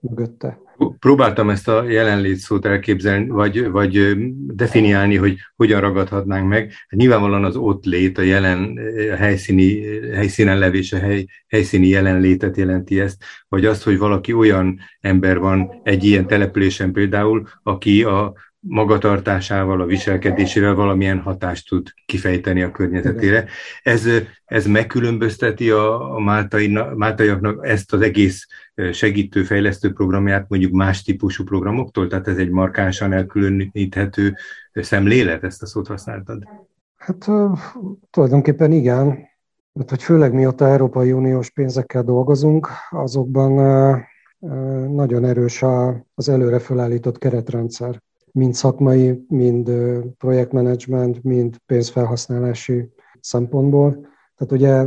mögötte. Próbáltam ezt a jelenlét szót elképzelni, vagy, vagy definiálni, hogy hogyan ragadhatnánk meg. Hát nyilvánvalóan az ott lét, a jelen a helyszíni, helyszínen levés, a hely, helyszíni jelenlétet jelenti ezt, vagy azt, hogy valaki olyan ember van egy ilyen településen például, aki a magatartásával, a viselkedésével valamilyen hatást tud kifejteni a környezetére. Ez, ez megkülönbözteti a, a máltai, máltaiaknak ezt az egész segítő, fejlesztő programját mondjuk más típusú programoktól? Tehát ez egy markánsan elkülöníthető szemlélet, ezt a szót használtad? Hát tulajdonképpen igen, mert hogy főleg mióta Európai Uniós pénzekkel dolgozunk, azokban nagyon erős az előre felállított keretrendszer mind szakmai, mind projektmenedzsment, mind pénzfelhasználási szempontból. Tehát ugye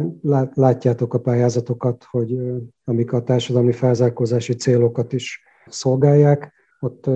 látjátok a pályázatokat, hogy amik a társadalmi felzárkózási célokat is szolgálják, ott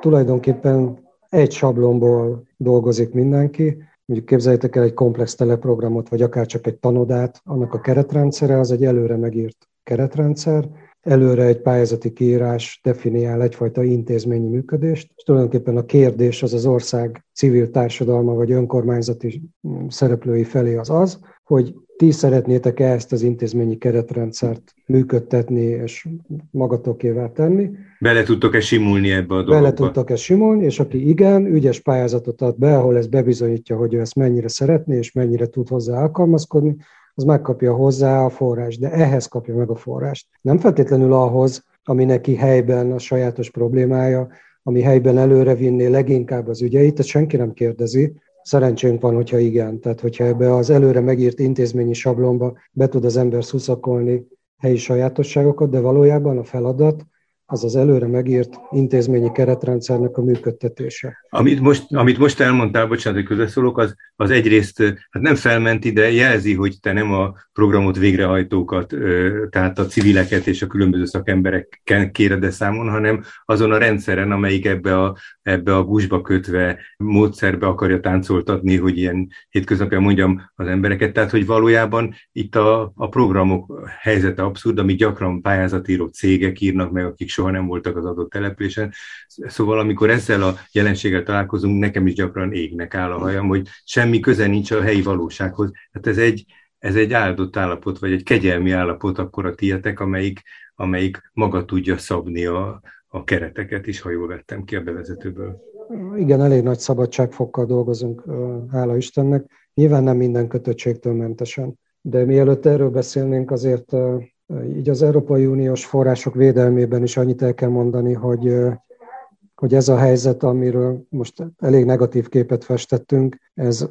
tulajdonképpen egy sablonból dolgozik mindenki, mondjuk képzeljétek el egy komplex teleprogramot, vagy akár csak egy tanodát, annak a keretrendszere az egy előre megírt keretrendszer, előre egy pályázati kiírás definiál egyfajta intézményi működést, és tulajdonképpen a kérdés az az ország civil társadalma vagy önkormányzati szereplői felé az az, hogy ti szeretnétek-e ezt az intézményi keretrendszert működtetni és magatokével tenni. Bele tudtok-e simulni ebbe a dologba? Bele tudtok-e simulni, és aki igen, ügyes pályázatot ad be, ahol ez bebizonyítja, hogy ő ezt mennyire szeretné, és mennyire tud hozzá alkalmazkodni, az megkapja hozzá a forrást, de ehhez kapja meg a forrást. Nem feltétlenül ahhoz, ami neki helyben a sajátos problémája, ami helyben előre vinné leginkább az ügyeit, ezt senki nem kérdezi. Szerencsénk van, hogyha igen. Tehát, hogyha ebbe az előre megírt intézményi sablonba be tud az ember szuszakolni helyi sajátosságokat, de valójában a feladat az az előre megírt intézményi keretrendszernek a működtetése. Amit most, amit most elmondtál, bocsánat, hogy közösszólok, az, az egyrészt hát nem felmenti, de jelzi, hogy te nem a programot végrehajtókat, tehát a civileket és a különböző szakembereken kéred számon, hanem azon a rendszeren, amelyik ebbe a, ebbe a gusba kötve módszerbe akarja táncoltatni, hogy ilyen hétköznapján mondjam az embereket. Tehát, hogy valójában itt a, a programok helyzete abszurd, amit gyakran pályázatíró cégek írnak meg, akik soha nem voltak az adott településen. Szóval amikor ezzel a jelenséggel találkozunk, nekem is gyakran égnek áll a hajam, hogy semmi köze nincs a helyi valósághoz. Hát ez egy, ez egy áldott állapot, vagy egy kegyelmi állapot akkor a tietek, amelyik, amelyik maga tudja szabni a, a kereteket is, ha jól vettem ki a bevezetőből. Igen, elég nagy szabadságfokkal dolgozunk, hála Istennek. Nyilván nem minden kötöttségtől mentesen. De mielőtt erről beszélnénk, azért így az Európai Uniós források védelmében is annyit el kell mondani, hogy, hogy ez a helyzet, amiről most elég negatív képet festettünk, ez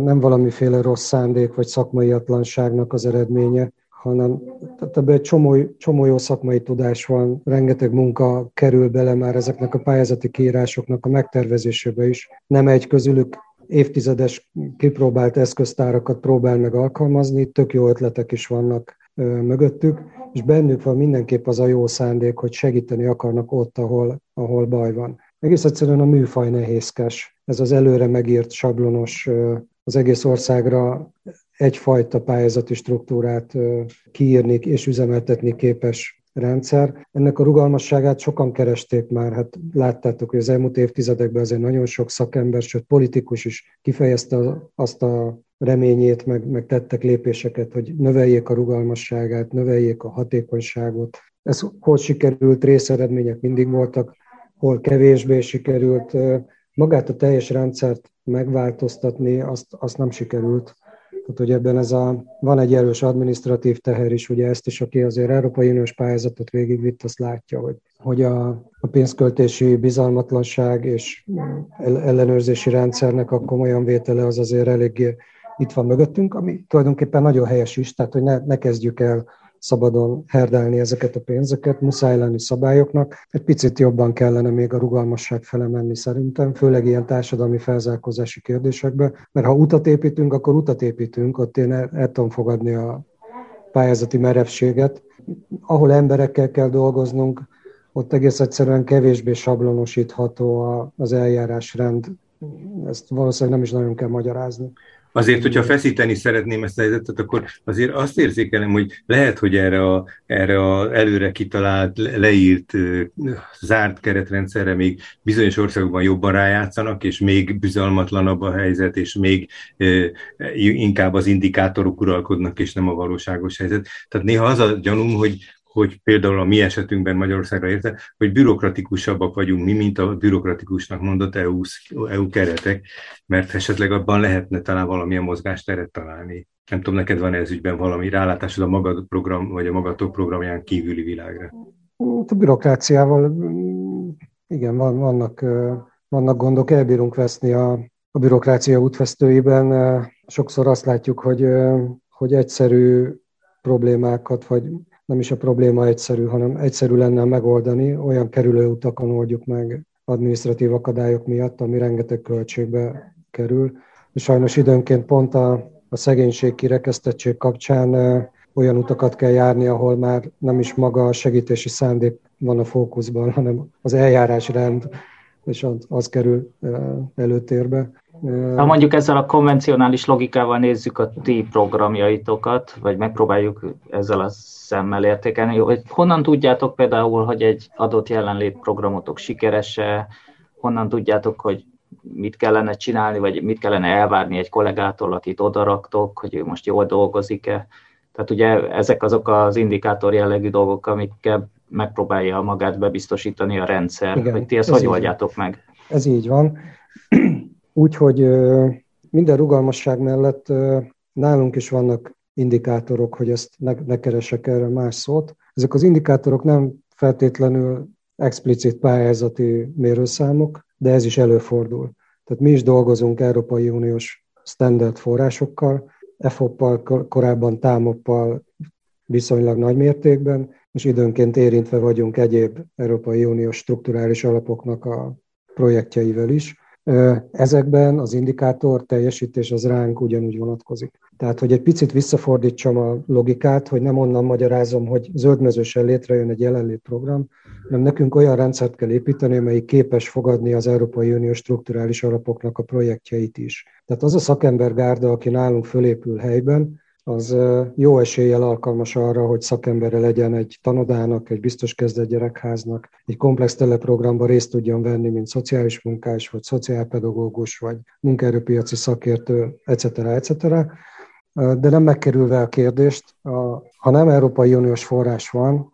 nem valamiféle rossz szándék vagy szakmai atlanságnak az eredménye, hanem tehát ebben egy csomó, csomó jó szakmai tudás van, rengeteg munka kerül bele már ezeknek a pályázati kiírásoknak a megtervezésébe is. Nem egy közülük évtizedes kipróbált eszköztárakat próbál meg alkalmazni, tök jó ötletek is vannak mögöttük, és bennük van mindenképp az a jó szándék, hogy segíteni akarnak ott, ahol, ahol baj van. Egész egyszerűen a műfaj nehézkes. Ez az előre megírt sablonos, az egész országra egyfajta pályázati struktúrát kiírni és üzemeltetni képes rendszer. Ennek a rugalmasságát sokan keresték már, hát láttátok, hogy az elmúlt évtizedekben azért nagyon sok szakember, sőt politikus is kifejezte azt a reményét, meg, meg tettek lépéseket, hogy növeljék a rugalmasságát, növeljék a hatékonyságot. Ez hol sikerült, részeredmények mindig voltak, hol kevésbé sikerült. Magát a teljes rendszert megváltoztatni, azt, azt nem sikerült. Tehát, hogy ebben ez a, van egy erős administratív teher is, ugye ezt is, aki azért Európai Uniós pályázatot végigvitt, azt látja, hogy, hogy a, a pénzköltési bizalmatlanság és ellenőrzési rendszernek a komolyan vétele az azért eléggé itt van mögöttünk, ami tulajdonképpen nagyon helyes is, tehát hogy ne, ne kezdjük el szabadon herdálni ezeket a pénzeket, muszáj lenni szabályoknak. Egy picit jobban kellene még a rugalmasság fele menni szerintem, főleg ilyen társadalmi felzárkózási kérdésekbe, mert ha utat építünk, akkor utat építünk, ott én el, el tudom fogadni a pályázati merevséget. Ahol emberekkel kell dolgoznunk, ott egész egyszerűen kevésbé sablonosítható az eljárásrend. Ezt valószínűleg nem is nagyon kell magyarázni. Azért, hogyha feszíteni szeretném ezt a helyzetet, akkor azért azt érzékelem, hogy lehet, hogy erre a, erre a előre kitalált, leírt, zárt keretrendszerre még bizonyos országokban jobban rájátszanak, és még bizalmatlanabb a helyzet, és még inkább az indikátorok uralkodnak, és nem a valóságos helyzet. Tehát néha az a gyanúm, hogy, hogy például a mi esetünkben Magyarországra érte, hogy bürokratikusabbak vagyunk mi, mint a bürokratikusnak mondott EU, EU keretek, mert esetleg abban lehetne talán valamilyen mozgásteret találni. Nem tudom, neked van ez ügyben valami rálátásod a magad program, vagy a magatok programján kívüli világra? A bürokráciával igen, van, vannak, vannak gondok, elbírunk veszni a, a bürokrácia útvesztőiben. Sokszor azt látjuk, hogy, hogy egyszerű problémákat, vagy nem is a probléma egyszerű, hanem egyszerű lenne megoldani, olyan kerülőutakon oldjuk meg administratív akadályok miatt, ami rengeteg költségbe kerül. És sajnos időnként pont a, a szegénység kirekesztettség kapcsán olyan utakat kell járni, ahol már nem is maga a segítési szándék van a fókuszban, hanem az eljárásrend, és az, az kerül előtérbe. Ha mondjuk ezzel a konvencionális logikával nézzük a ti programjaitokat, vagy megpróbáljuk ezzel a szemmel értékelni, hogy honnan tudjátok például, hogy egy adott jelenlét programotok sikerese, honnan tudjátok, hogy mit kellene csinálni, vagy mit kellene elvárni egy kollégától, akit odaraktok, hogy ő most jól dolgozik-e. Tehát ugye ezek azok az indikátor jellegű dolgok, amikkel megpróbálja magát bebiztosítani a rendszer, Igen, hogy ti ezt ez hogy oldjátok meg. Ez így van. Úgyhogy minden rugalmasság mellett nálunk is vannak indikátorok, hogy ezt ne, ne keresek erre más szót. Ezek az indikátorok nem feltétlenül explicit pályázati mérőszámok, de ez is előfordul. Tehát mi is dolgozunk Európai Uniós standard forrásokkal, EFOP-pal, korábban támoppal viszonylag nagy mértékben, és időnként érintve vagyunk egyéb Európai Uniós strukturális alapoknak a projektjeivel is. Ezekben az indikátor teljesítés az ránk ugyanúgy vonatkozik. Tehát, hogy egy picit visszafordítsam a logikát, hogy nem onnan magyarázom, hogy zöldmezősen létrejön egy jelenlét program, hanem nekünk olyan rendszert kell építeni, amelyik képes fogadni az Európai Unió strukturális alapoknak a projektjeit is. Tehát az a szakembergárda, aki nálunk fölépül helyben, az jó eséllyel alkalmas arra, hogy szakembere legyen egy tanodának, egy biztos kezdett gyerekháznak, egy komplex teleprogramba részt tudjon venni, mint szociális munkás, vagy szociálpedagógus, vagy munkaerőpiaci szakértő, etc. etc. De nem megkerülve a kérdést, ha nem Európai Uniós forrás van,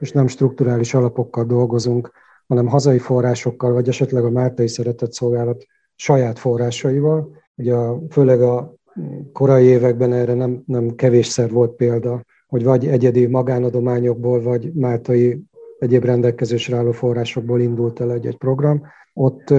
és nem strukturális alapokkal dolgozunk, hanem hazai forrásokkal, vagy esetleg a Mártai Szeretett Szolgálat saját forrásaival, ugye a, főleg a korai években erre nem, nem kevésszer volt példa, hogy vagy egyedi magánadományokból, vagy máltai egyéb rendelkezésre álló forrásokból indult el egy-egy program. Ott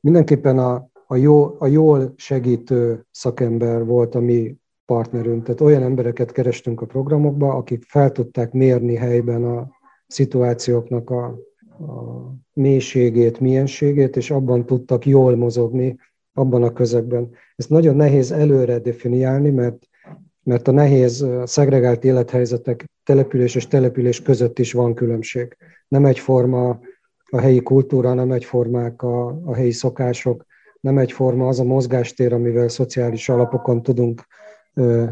mindenképpen a, a, jó, a jól segítő szakember volt a mi partnerünk. Tehát olyan embereket kerestünk a programokba, akik fel tudták mérni helyben a szituációknak a, a mélységét, mienségét, és abban tudtak jól mozogni, abban a közegben. Ezt nagyon nehéz előre definiálni, mert, mert a nehéz szegregált élethelyzetek település és település között is van különbség. Nem egyforma a helyi kultúra, nem egyformák a, a helyi szokások, nem egyforma az a mozgástér, amivel szociális alapokon tudunk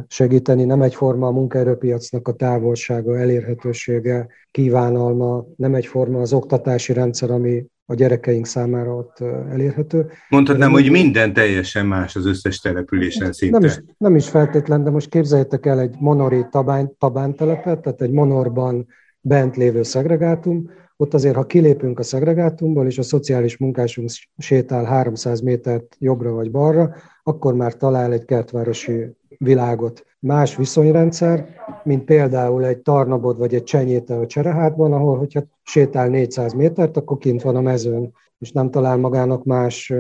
segíteni, nem egyforma a munkaerőpiacnak a távolsága, elérhetősége, kívánalma, nem egyforma az oktatási rendszer, ami a gyerekeink számára ott elérhető. Mondhatnám, hogy minden teljesen más az összes településen szinte. Nem is, nem is feltétlen, de most képzeljétek el egy monori tabán, tabántelepet, tehát egy monorban bent lévő szegregátum, ott azért, ha kilépünk a szegregátumból, és a szociális munkásunk sétál 300 métert jobbra vagy balra, akkor már talál egy kertvárosi világot. Más viszonyrendszer, mint például egy Tarnabod vagy egy Csenyéte a Cserehátban, ahol, hogyha sétál 400 métert, akkor kint van a mezőn, és nem talál magának más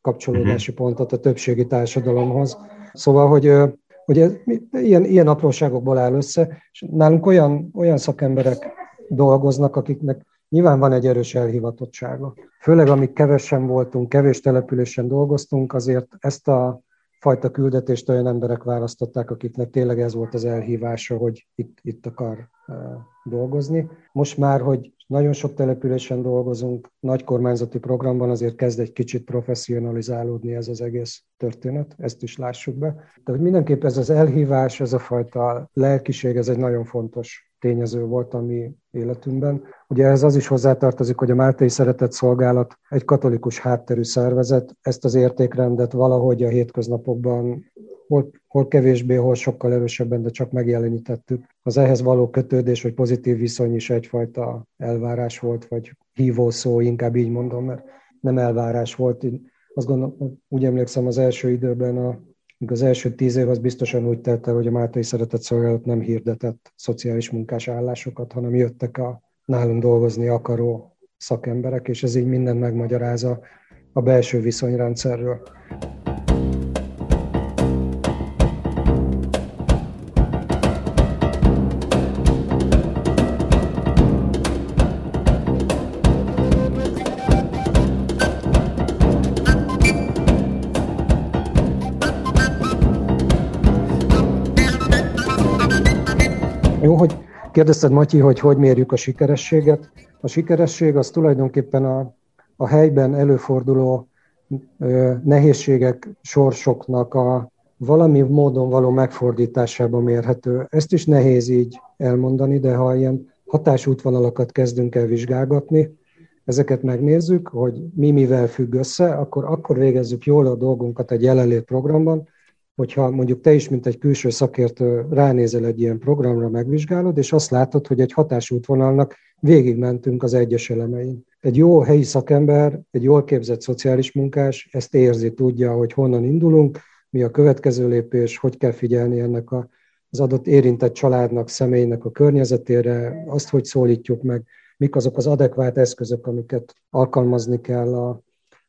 kapcsolódási mhm. pontot a többségi társadalomhoz. Szóval, hogy, hogy ez, ilyen, ilyen apróságokból áll össze, és nálunk olyan, olyan szakemberek dolgoznak, akiknek nyilván van egy erős elhivatottsága. Főleg, amíg kevesen voltunk, kevés településen dolgoztunk, azért ezt a fajta küldetést olyan emberek választották, akiknek tényleg ez volt az elhívása, hogy itt, itt akar dolgozni. Most már, hogy nagyon sok településen dolgozunk, nagy kormányzati programban azért kezd egy kicsit professzionalizálódni ez az egész történet, ezt is lássuk be. De hogy mindenképp ez az elhívás, ez a fajta lelkiség, ez egy nagyon fontos tényező volt a mi életünkben. Ugye ez az is hozzátartozik, hogy a Máltai Szeretett Szolgálat egy katolikus hátterű szervezet, ezt az értékrendet valahogy a hétköznapokban hol, hol kevésbé, hol sokkal erősebben, de csak megjelenítettük. Az ehhez való kötődés, vagy pozitív viszony is egyfajta elvárás volt, vagy hívó szó, inkább így mondom, mert nem elvárás volt. Azt gondolom, úgy emlékszem az első időben a az első tíz év az biztosan úgy telt el, hogy a Máltai Szeretett Szolgálat nem hirdetett szociális munkás állásokat, hanem jöttek a nálunk dolgozni akaró szakemberek, és ez így mindent megmagyarázza a belső viszonyrendszerről. Kérdezted, Matyi, hogy hogy mérjük a sikerességet. A sikeresség az tulajdonképpen a, a helyben előforduló ö, nehézségek, sorsoknak a valami módon való megfordításában mérhető. Ezt is nehéz így elmondani, de ha ilyen hatásútvonalakat kezdünk el vizsgálgatni, ezeket megnézzük, hogy mi mivel függ össze, akkor akkor végezzük jól a dolgunkat egy jelenlét programban, hogyha mondjuk te is, mint egy külső szakértő ránézel egy ilyen programra, megvizsgálod, és azt látod, hogy egy hatásútvonalnak végigmentünk az egyes elemein. Egy jó helyi szakember, egy jól képzett szociális munkás ezt érzi, tudja, hogy honnan indulunk, mi a következő lépés, hogy kell figyelni ennek a, az adott érintett családnak, személynek a környezetére, azt, hogy szólítjuk meg, mik azok az adekvát eszközök, amiket alkalmazni kell a,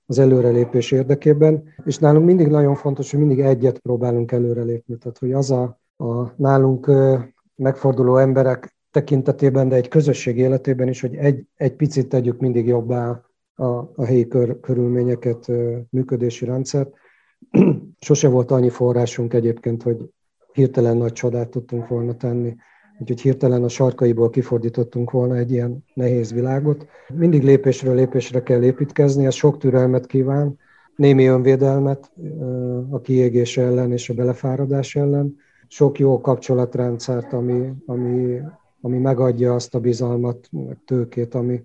az előrelépés érdekében, és nálunk mindig nagyon fontos, hogy mindig egyet próbálunk előrelépni, tehát hogy az a, a nálunk megforduló emberek tekintetében, de egy közösség életében is, hogy egy, egy picit tegyük mindig jobbá a, a helyi kör, körülményeket, működési rendszert. Sose volt annyi forrásunk egyébként, hogy hirtelen nagy csodát tudtunk volna tenni úgyhogy hirtelen a sarkaiból kifordítottunk volna egy ilyen nehéz világot. Mindig lépésről lépésre kell építkezni, ez sok türelmet kíván, némi önvédelmet a kiégés ellen és a belefáradás ellen, sok jó kapcsolatrendszert, ami, ami, ami megadja azt a bizalmat, tőkét, ami,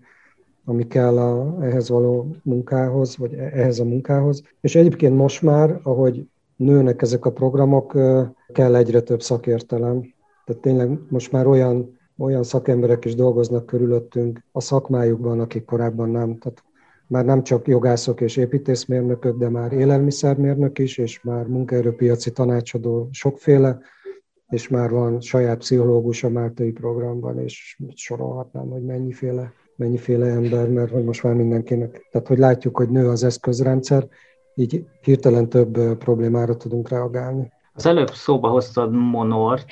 ami kell a, ehhez való munkához, vagy e, ehhez a munkához. És egyébként most már, ahogy nőnek ezek a programok, kell egyre több szakértelem, tehát tényleg most már olyan, olyan szakemberek is dolgoznak körülöttünk a szakmájukban, akik korábban nem. Tehát már nem csak jogászok és építészmérnökök, de már élelmiszermérnök is, és már munkaerőpiaci tanácsadó sokféle, és már van saját pszichológus a Máltai programban, és sorolhatnám, hogy mennyiféle, mennyiféle ember, mert hogy most már mindenkinek. Tehát, hogy látjuk, hogy nő az eszközrendszer, így hirtelen több problémára tudunk reagálni. Az előbb szóba hoztad Monort,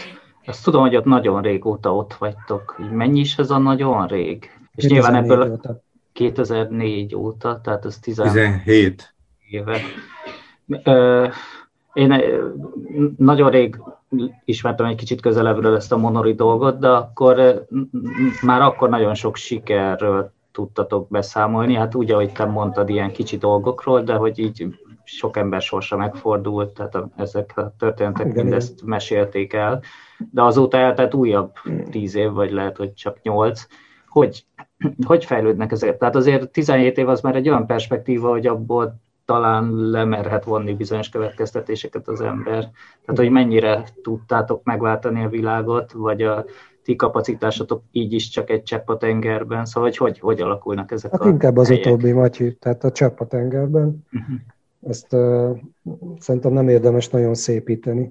azt tudom, hogy ott nagyon régóta ott vagytok. Mennyi is ez a nagyon rég? És nyilván ebből óta. 2004 óta, tehát ez 17 éve. Én nagyon rég ismertem egy kicsit közelebbről ezt a monori dolgot, de akkor már akkor nagyon sok sikerről tudtatok beszámolni. Hát úgy, ahogy te mondtad, ilyen kicsi dolgokról, de hogy így sok ember sorsa megfordult, tehát ezek a történetek mindezt mesélték el, de azóta eltelt újabb tíz év, vagy lehet, hogy csak nyolc. Hogy hogy fejlődnek ezek? Tehát azért 17 év az már egy olyan perspektíva, hogy abból talán lemerhet vonni bizonyos következtetéseket az ember. Tehát, hogy mennyire tudtátok megváltani a világot, vagy a ti kapacitásotok így is csak egy csepp a tengerben, szóval hogy hogy, hogy alakulnak ezek hát a inkább az helyek? utóbbi, Matyi, tehát a csepp a tengerben. Uh-huh. Ezt uh, szerintem nem érdemes nagyon szépíteni.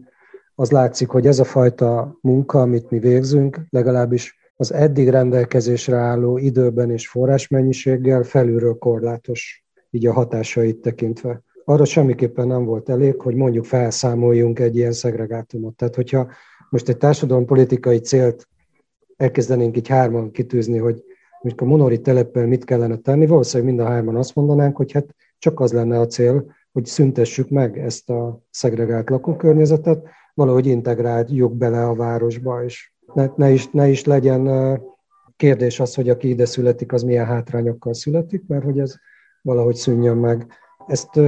Az látszik, hogy ez a fajta munka, amit mi végzünk, legalábbis az eddig rendelkezésre álló időben és forrásmennyiséggel felülről korlátos, így a hatásait tekintve. Arra semmiképpen nem volt elég, hogy mondjuk felszámoljunk egy ilyen szegregátumot. Tehát, hogyha most egy társadalompolitikai célt elkezdenénk így hárman kitűzni, hogy mondjuk a monori teleppel mit kellene tenni, valószínűleg mind a hárman azt mondanánk, hogy hát csak az lenne a cél, hogy szüntessük meg ezt a szegregált lakókörnyezetet, valahogy integráljuk bele a városba, és ne, ne, is, ne is legyen kérdés az, hogy aki ide születik, az milyen hátrányokkal születik, mert hogy ez valahogy szűnjön meg. Ezt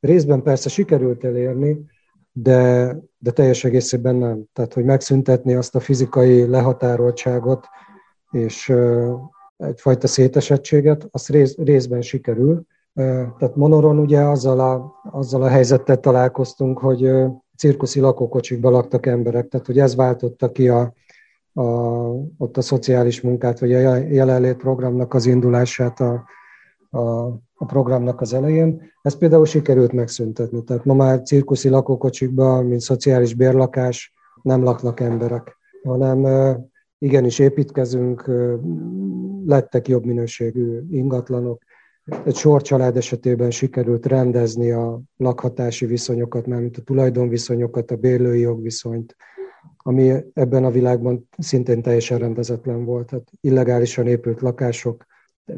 részben persze sikerült elérni, de, de teljes egészében nem. Tehát, hogy megszüntetni azt a fizikai lehatároltságot és egyfajta szétesettséget, az rész, részben sikerül. Tehát Monoron ugye azzal a, azzal a helyzettel találkoztunk, hogy cirkuszi lakókocsikban laktak emberek, tehát hogy ez váltotta ki a, a, ott a szociális munkát, vagy a jelenlét programnak az indulását a, a, a programnak az elején. Ezt például sikerült megszüntetni. Tehát ma már cirkuszi lakókocsikban, mint szociális bérlakás, nem laknak emberek, hanem igenis építkezünk, lettek jobb minőségű ingatlanok. Egy sor család esetében sikerült rendezni a lakhatási viszonyokat, mármint a tulajdonviszonyokat, a bérlői jogviszonyt, ami ebben a világban szintén teljesen rendezetlen volt. Tehát illegálisan épült lakások,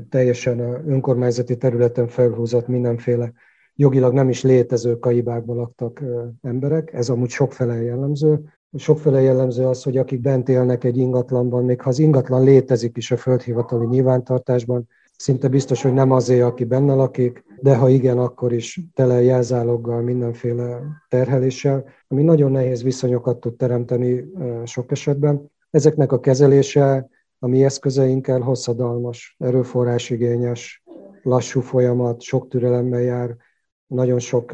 teljesen önkormányzati területen felhúzott mindenféle jogilag nem is létező kaibákban laktak emberek, ez amúgy sokfele jellemző. Sokfele jellemző az, hogy akik bent élnek egy ingatlanban, még ha az ingatlan létezik is a földhivatali nyilvántartásban, szinte biztos, hogy nem azért, aki benne lakik, de ha igen, akkor is tele jelzáloggal, mindenféle terheléssel, ami nagyon nehéz viszonyokat tud teremteni sok esetben. Ezeknek a kezelése a mi eszközeinkkel hosszadalmas, erőforrásigényes, lassú folyamat, sok türelemmel jár, nagyon sok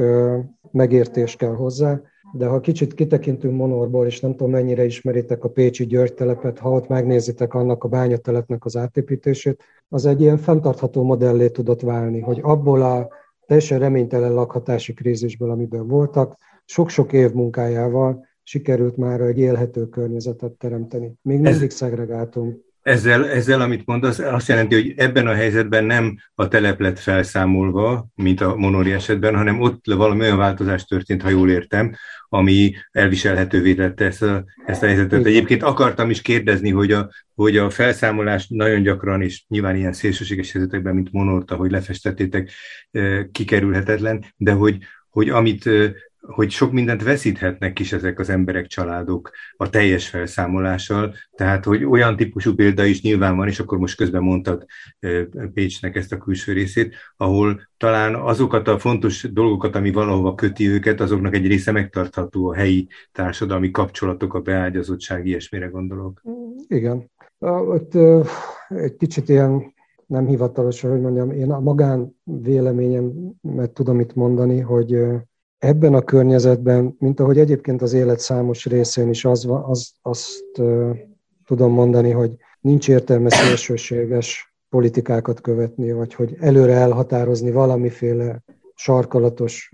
megértés kell hozzá, de ha kicsit kitekintünk Monorból, és nem tudom mennyire ismeritek a Pécsi György telepet, ha ott megnézitek annak a bányatelepnek az átépítését, az egy ilyen fenntartható modellé tudott válni, hogy abból a teljesen reménytelen lakhatási krízisből, amiben voltak, sok-sok év munkájával sikerült már egy élhető környezetet teremteni. Még mindig szegregáltunk. Ezzel, ezzel, amit mondasz, azt jelenti, hogy ebben a helyzetben nem a telep lett felszámolva, mint a monori esetben, hanem ott valami olyan változás történt, ha jól értem, ami elviselhetővé tette ezt a, ezt a helyzetet. Egyébként akartam is kérdezni, hogy a, hogy a felszámolás nagyon gyakran, és nyilván ilyen szélsőséges helyzetekben, mint Monorta, hogy lefestettétek, kikerülhetetlen, de hogy, hogy amit hogy sok mindent veszíthetnek is ezek az emberek, családok a teljes felszámolással, tehát hogy olyan típusú példa is nyilván van, és akkor most közben mondtad Pécsnek ezt a külső részét, ahol talán azokat a fontos dolgokat, ami valahova köti őket, azoknak egy része megtartható a helyi társadalmi kapcsolatok, a beágyazottság, ilyesmire gondolok. Igen. Ott egy kicsit ilyen nem hivatalos, hogy mondjam, én a magán véleményemet tudom itt mondani, hogy ebben a környezetben, mint ahogy egyébként az élet számos részén is az, az, azt tudom mondani, hogy nincs értelme szélsőséges politikákat követni, vagy hogy előre elhatározni valamiféle sarkalatos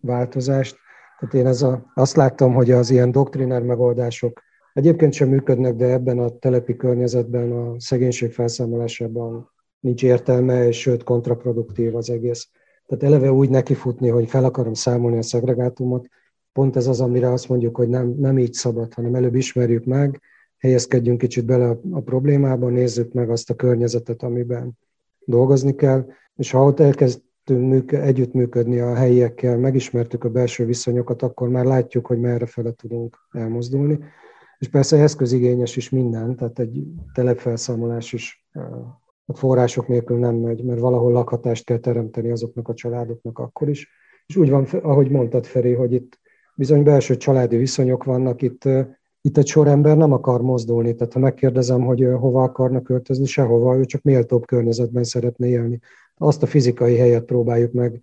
változást. Tehát én ez a, azt láttam, hogy az ilyen doktrinár megoldások egyébként sem működnek, de ebben a telepi környezetben, a szegénység felszámolásában nincs értelme, és sőt kontraproduktív az egész. Tehát eleve úgy nekifutni, hogy fel akarom számolni a szegregátumot, pont ez az, amire azt mondjuk, hogy nem, nem így szabad, hanem előbb ismerjük meg, helyezkedjünk kicsit bele a, a problémába, nézzük meg azt a környezetet, amiben dolgozni kell, és ha ott elkezdtünk műk, együttműködni a helyiekkel, megismertük a belső viszonyokat, akkor már látjuk, hogy merre fele tudunk elmozdulni. És persze eszközigényes is minden, tehát egy telepfelszámolás is a források nélkül nem megy, mert valahol lakhatást kell teremteni azoknak a családoknak akkor is. És úgy van, ahogy mondtad Feri, hogy itt bizony belső családi viszonyok vannak, itt itt egy sor ember nem akar mozdulni, tehát ha megkérdezem, hogy hova akarnak költözni, sehova, ő csak méltóbb környezetben szeretne élni. Azt a fizikai helyet próbáljuk meg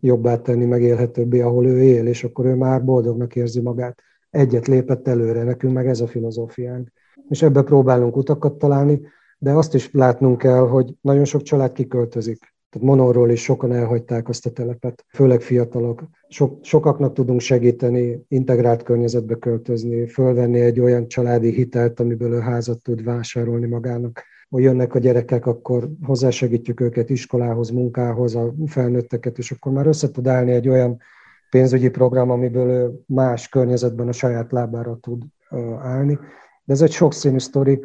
jobbá tenni, megélhetőbbé, ahol ő él, és akkor ő már boldognak érzi magát. Egyet lépett előre, nekünk meg ez a filozófiánk. És ebbe próbálunk utakat találni, de azt is látnunk kell, hogy nagyon sok család kiköltözik. Tehát Monorról is sokan elhagyták azt a telepet, főleg fiatalok. Sok, sokaknak tudunk segíteni, integrált környezetbe költözni, fölvenni egy olyan családi hitelt, amiből ő házat tud vásárolni magának. Ha jönnek a gyerekek, akkor hozzásegítjük őket iskolához, munkához, a felnőtteket, és akkor már össze tud állni egy olyan pénzügyi program, amiből ő más környezetben a saját lábára tud állni. De ez egy sokszínű sztori,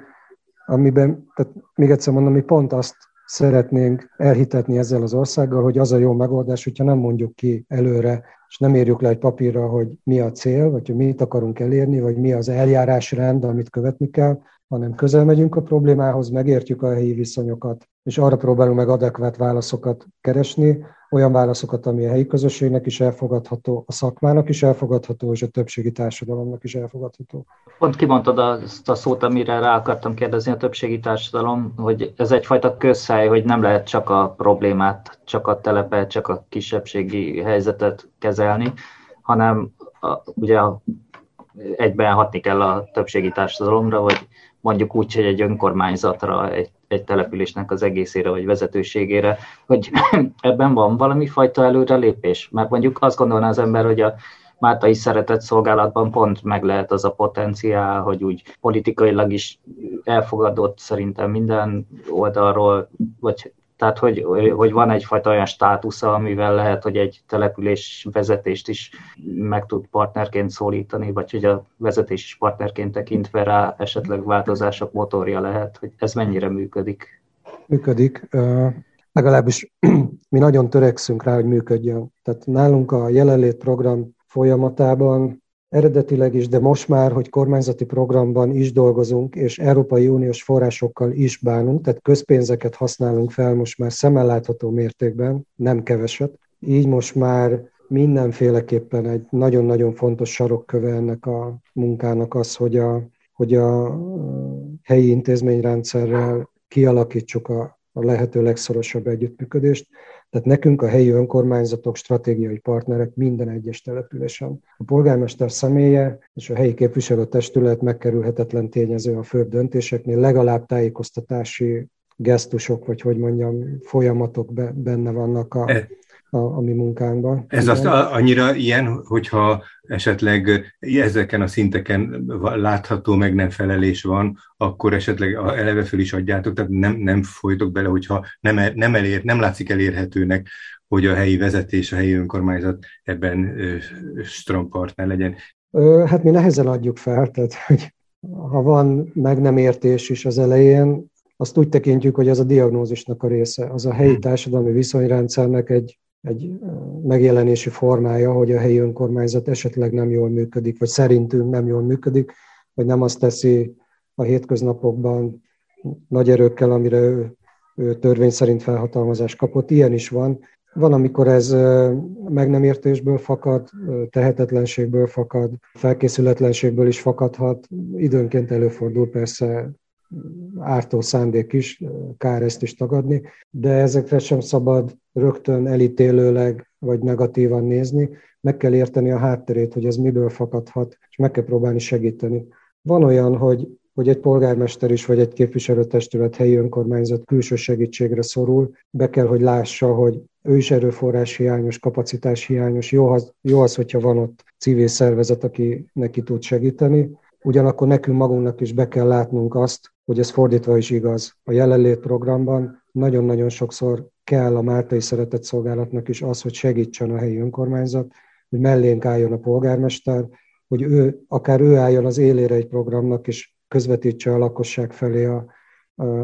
amiben, tehát még egyszer mondom, mi pont azt szeretnénk elhitetni ezzel az országgal, hogy az a jó megoldás, hogyha nem mondjuk ki előre, és nem érjük le egy papírra, hogy mi a cél, vagy hogy mit akarunk elérni, vagy mi az eljárásrend, amit követni kell, hanem közel megyünk a problémához, megértjük a helyi viszonyokat, és arra próbálunk meg adekvát válaszokat keresni, olyan válaszokat, ami a helyi közösségnek is elfogadható, a szakmának is elfogadható, és a többségi társadalomnak is elfogadható. Pont kimondtad azt a szót, amire rá akartam kérdezni a többségi társadalom, hogy ez egyfajta közhely, hogy nem lehet csak a problémát, csak a telepet, csak a kisebbségi helyzetet kezelni, hanem a, ugye egyben hatni kell a többségi társadalomra, vagy mondjuk úgy, hogy egy önkormányzatra, egy, egy településnek az egészére vagy vezetőségére, hogy ebben van valami fajta előrelépés. Mert mondjuk azt gondolná az ember, hogy a Máltai szeretett szolgálatban pont meg lehet az a potenciál, hogy úgy politikailag is elfogadott szerintem minden oldalról, vagy tehát, hogy, hogy van egyfajta olyan státusza, amivel lehet, hogy egy település vezetést is meg tud partnerként szólítani, vagy hogy a vezetés is partnerként tekintve rá esetleg változások motorja lehet, hogy ez mennyire működik. Működik. Legalábbis mi nagyon törekszünk rá, hogy működjön. Tehát nálunk a jelenlét program folyamatában eredetileg is, de most már, hogy kormányzati programban is dolgozunk, és Európai Uniós forrásokkal is bánunk, tehát közpénzeket használunk fel most már szemellátható mértékben, nem keveset. Így most már mindenféleképpen egy nagyon-nagyon fontos sarokköve ennek a munkának az, hogy a, hogy a helyi intézményrendszerrel kialakítsuk a, a lehető legszorosabb együttműködést. Tehát nekünk a helyi önkormányzatok stratégiai partnerek minden egyes településen. A polgármester személye és a helyi képviselőtestület megkerülhetetlen tényező a főbb döntéseknél, legalább tájékoztatási gesztusok, vagy hogy mondjam, folyamatok benne vannak a, e- a, a mi munkánkban. Ez Igen. azt annyira ilyen, hogyha esetleg ezeken a szinteken látható meg nem felelés van, akkor esetleg eleve föl is adjátok, tehát nem, nem folytok bele, hogyha nem, nem, elér, nem látszik elérhetőnek, hogy a helyi vezetés, a helyi önkormányzat ebben strong partner legyen. Hát mi nehezen adjuk fel, tehát hogy ha van meg nem értés is az elején, azt úgy tekintjük, hogy ez a diagnózisnak a része, az a helyi hmm. társadalmi viszonyrendszernek egy egy megjelenési formája, hogy a helyi önkormányzat esetleg nem jól működik, vagy szerintünk nem jól működik, vagy nem azt teszi a hétköznapokban nagy erőkkel, amire ő, ő törvény szerint felhatalmazást kapott. Ilyen is van. Van, amikor ez meg nem értésből fakad, tehetetlenségből fakad, felkészületlenségből is fakadhat. Időnként előfordul persze ártó szándék is, kár ezt is tagadni, de ezekre sem szabad rögtön elítélőleg vagy negatívan nézni, meg kell érteni a hátterét, hogy ez miből fakadhat, és meg kell próbálni segíteni. Van olyan, hogy, hogy egy polgármester is, vagy egy képviselőtestület, helyi önkormányzat külső segítségre szorul, be kell, hogy lássa, hogy ő is erőforrás hiányos, kapacitás hiányos, jó az, jó az hogyha van ott civil szervezet, aki neki tud segíteni, Ugyanakkor nekünk magunknak is be kell látnunk azt, hogy ez fordítva is igaz. A jelenlét programban nagyon-nagyon sokszor kell a Máltai Szeretett Szolgálatnak is az, hogy segítsen a helyi önkormányzat, hogy mellénk álljon a polgármester, hogy ő, akár ő álljon az élére egy programnak, és közvetítse a lakosság felé a,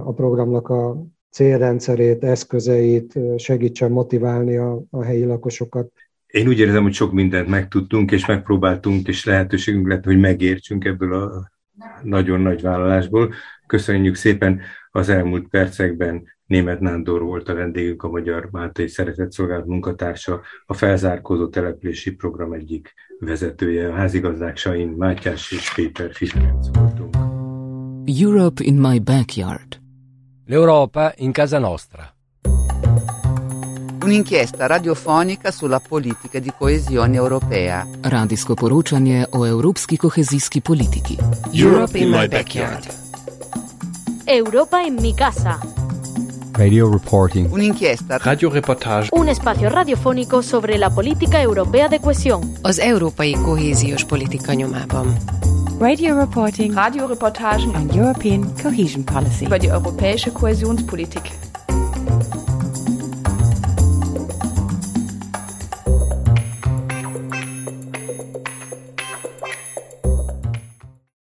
a programnak a célrendszerét, eszközeit, segítsen motiválni a, a helyi lakosokat. Én úgy érzem, hogy sok mindent megtudtunk, és megpróbáltunk, és lehetőségünk lett, hogy megértsünk ebből a nagyon nagy vállalásból. Köszönjük szépen az elmúlt percekben Német Nándor volt a vendégünk, a Magyar Máltai Szeretett Szolgálat munkatársa, a felzárkózó települési program egyik vezetője, a házigazdák Sain Mátyás és Péter Fiferenc voltunk. Europe in my backyard. L'Europa in casa nostra. Un'inchiesta radiofonica sulla politica di coesione europea. Radijsko poročanje o evropski kohezijski politiki. Europe in my backyard. Europa en mi casa. Radio reporting. Un'inchiesta. Radioreportage. Un espacio radiofónico sobre la política europea de cohesión. Az európai kohéziós politika nyomában. Radio reporting. Radioreportagen on European cohesion policy. über die europäische Kohäsionspolitik.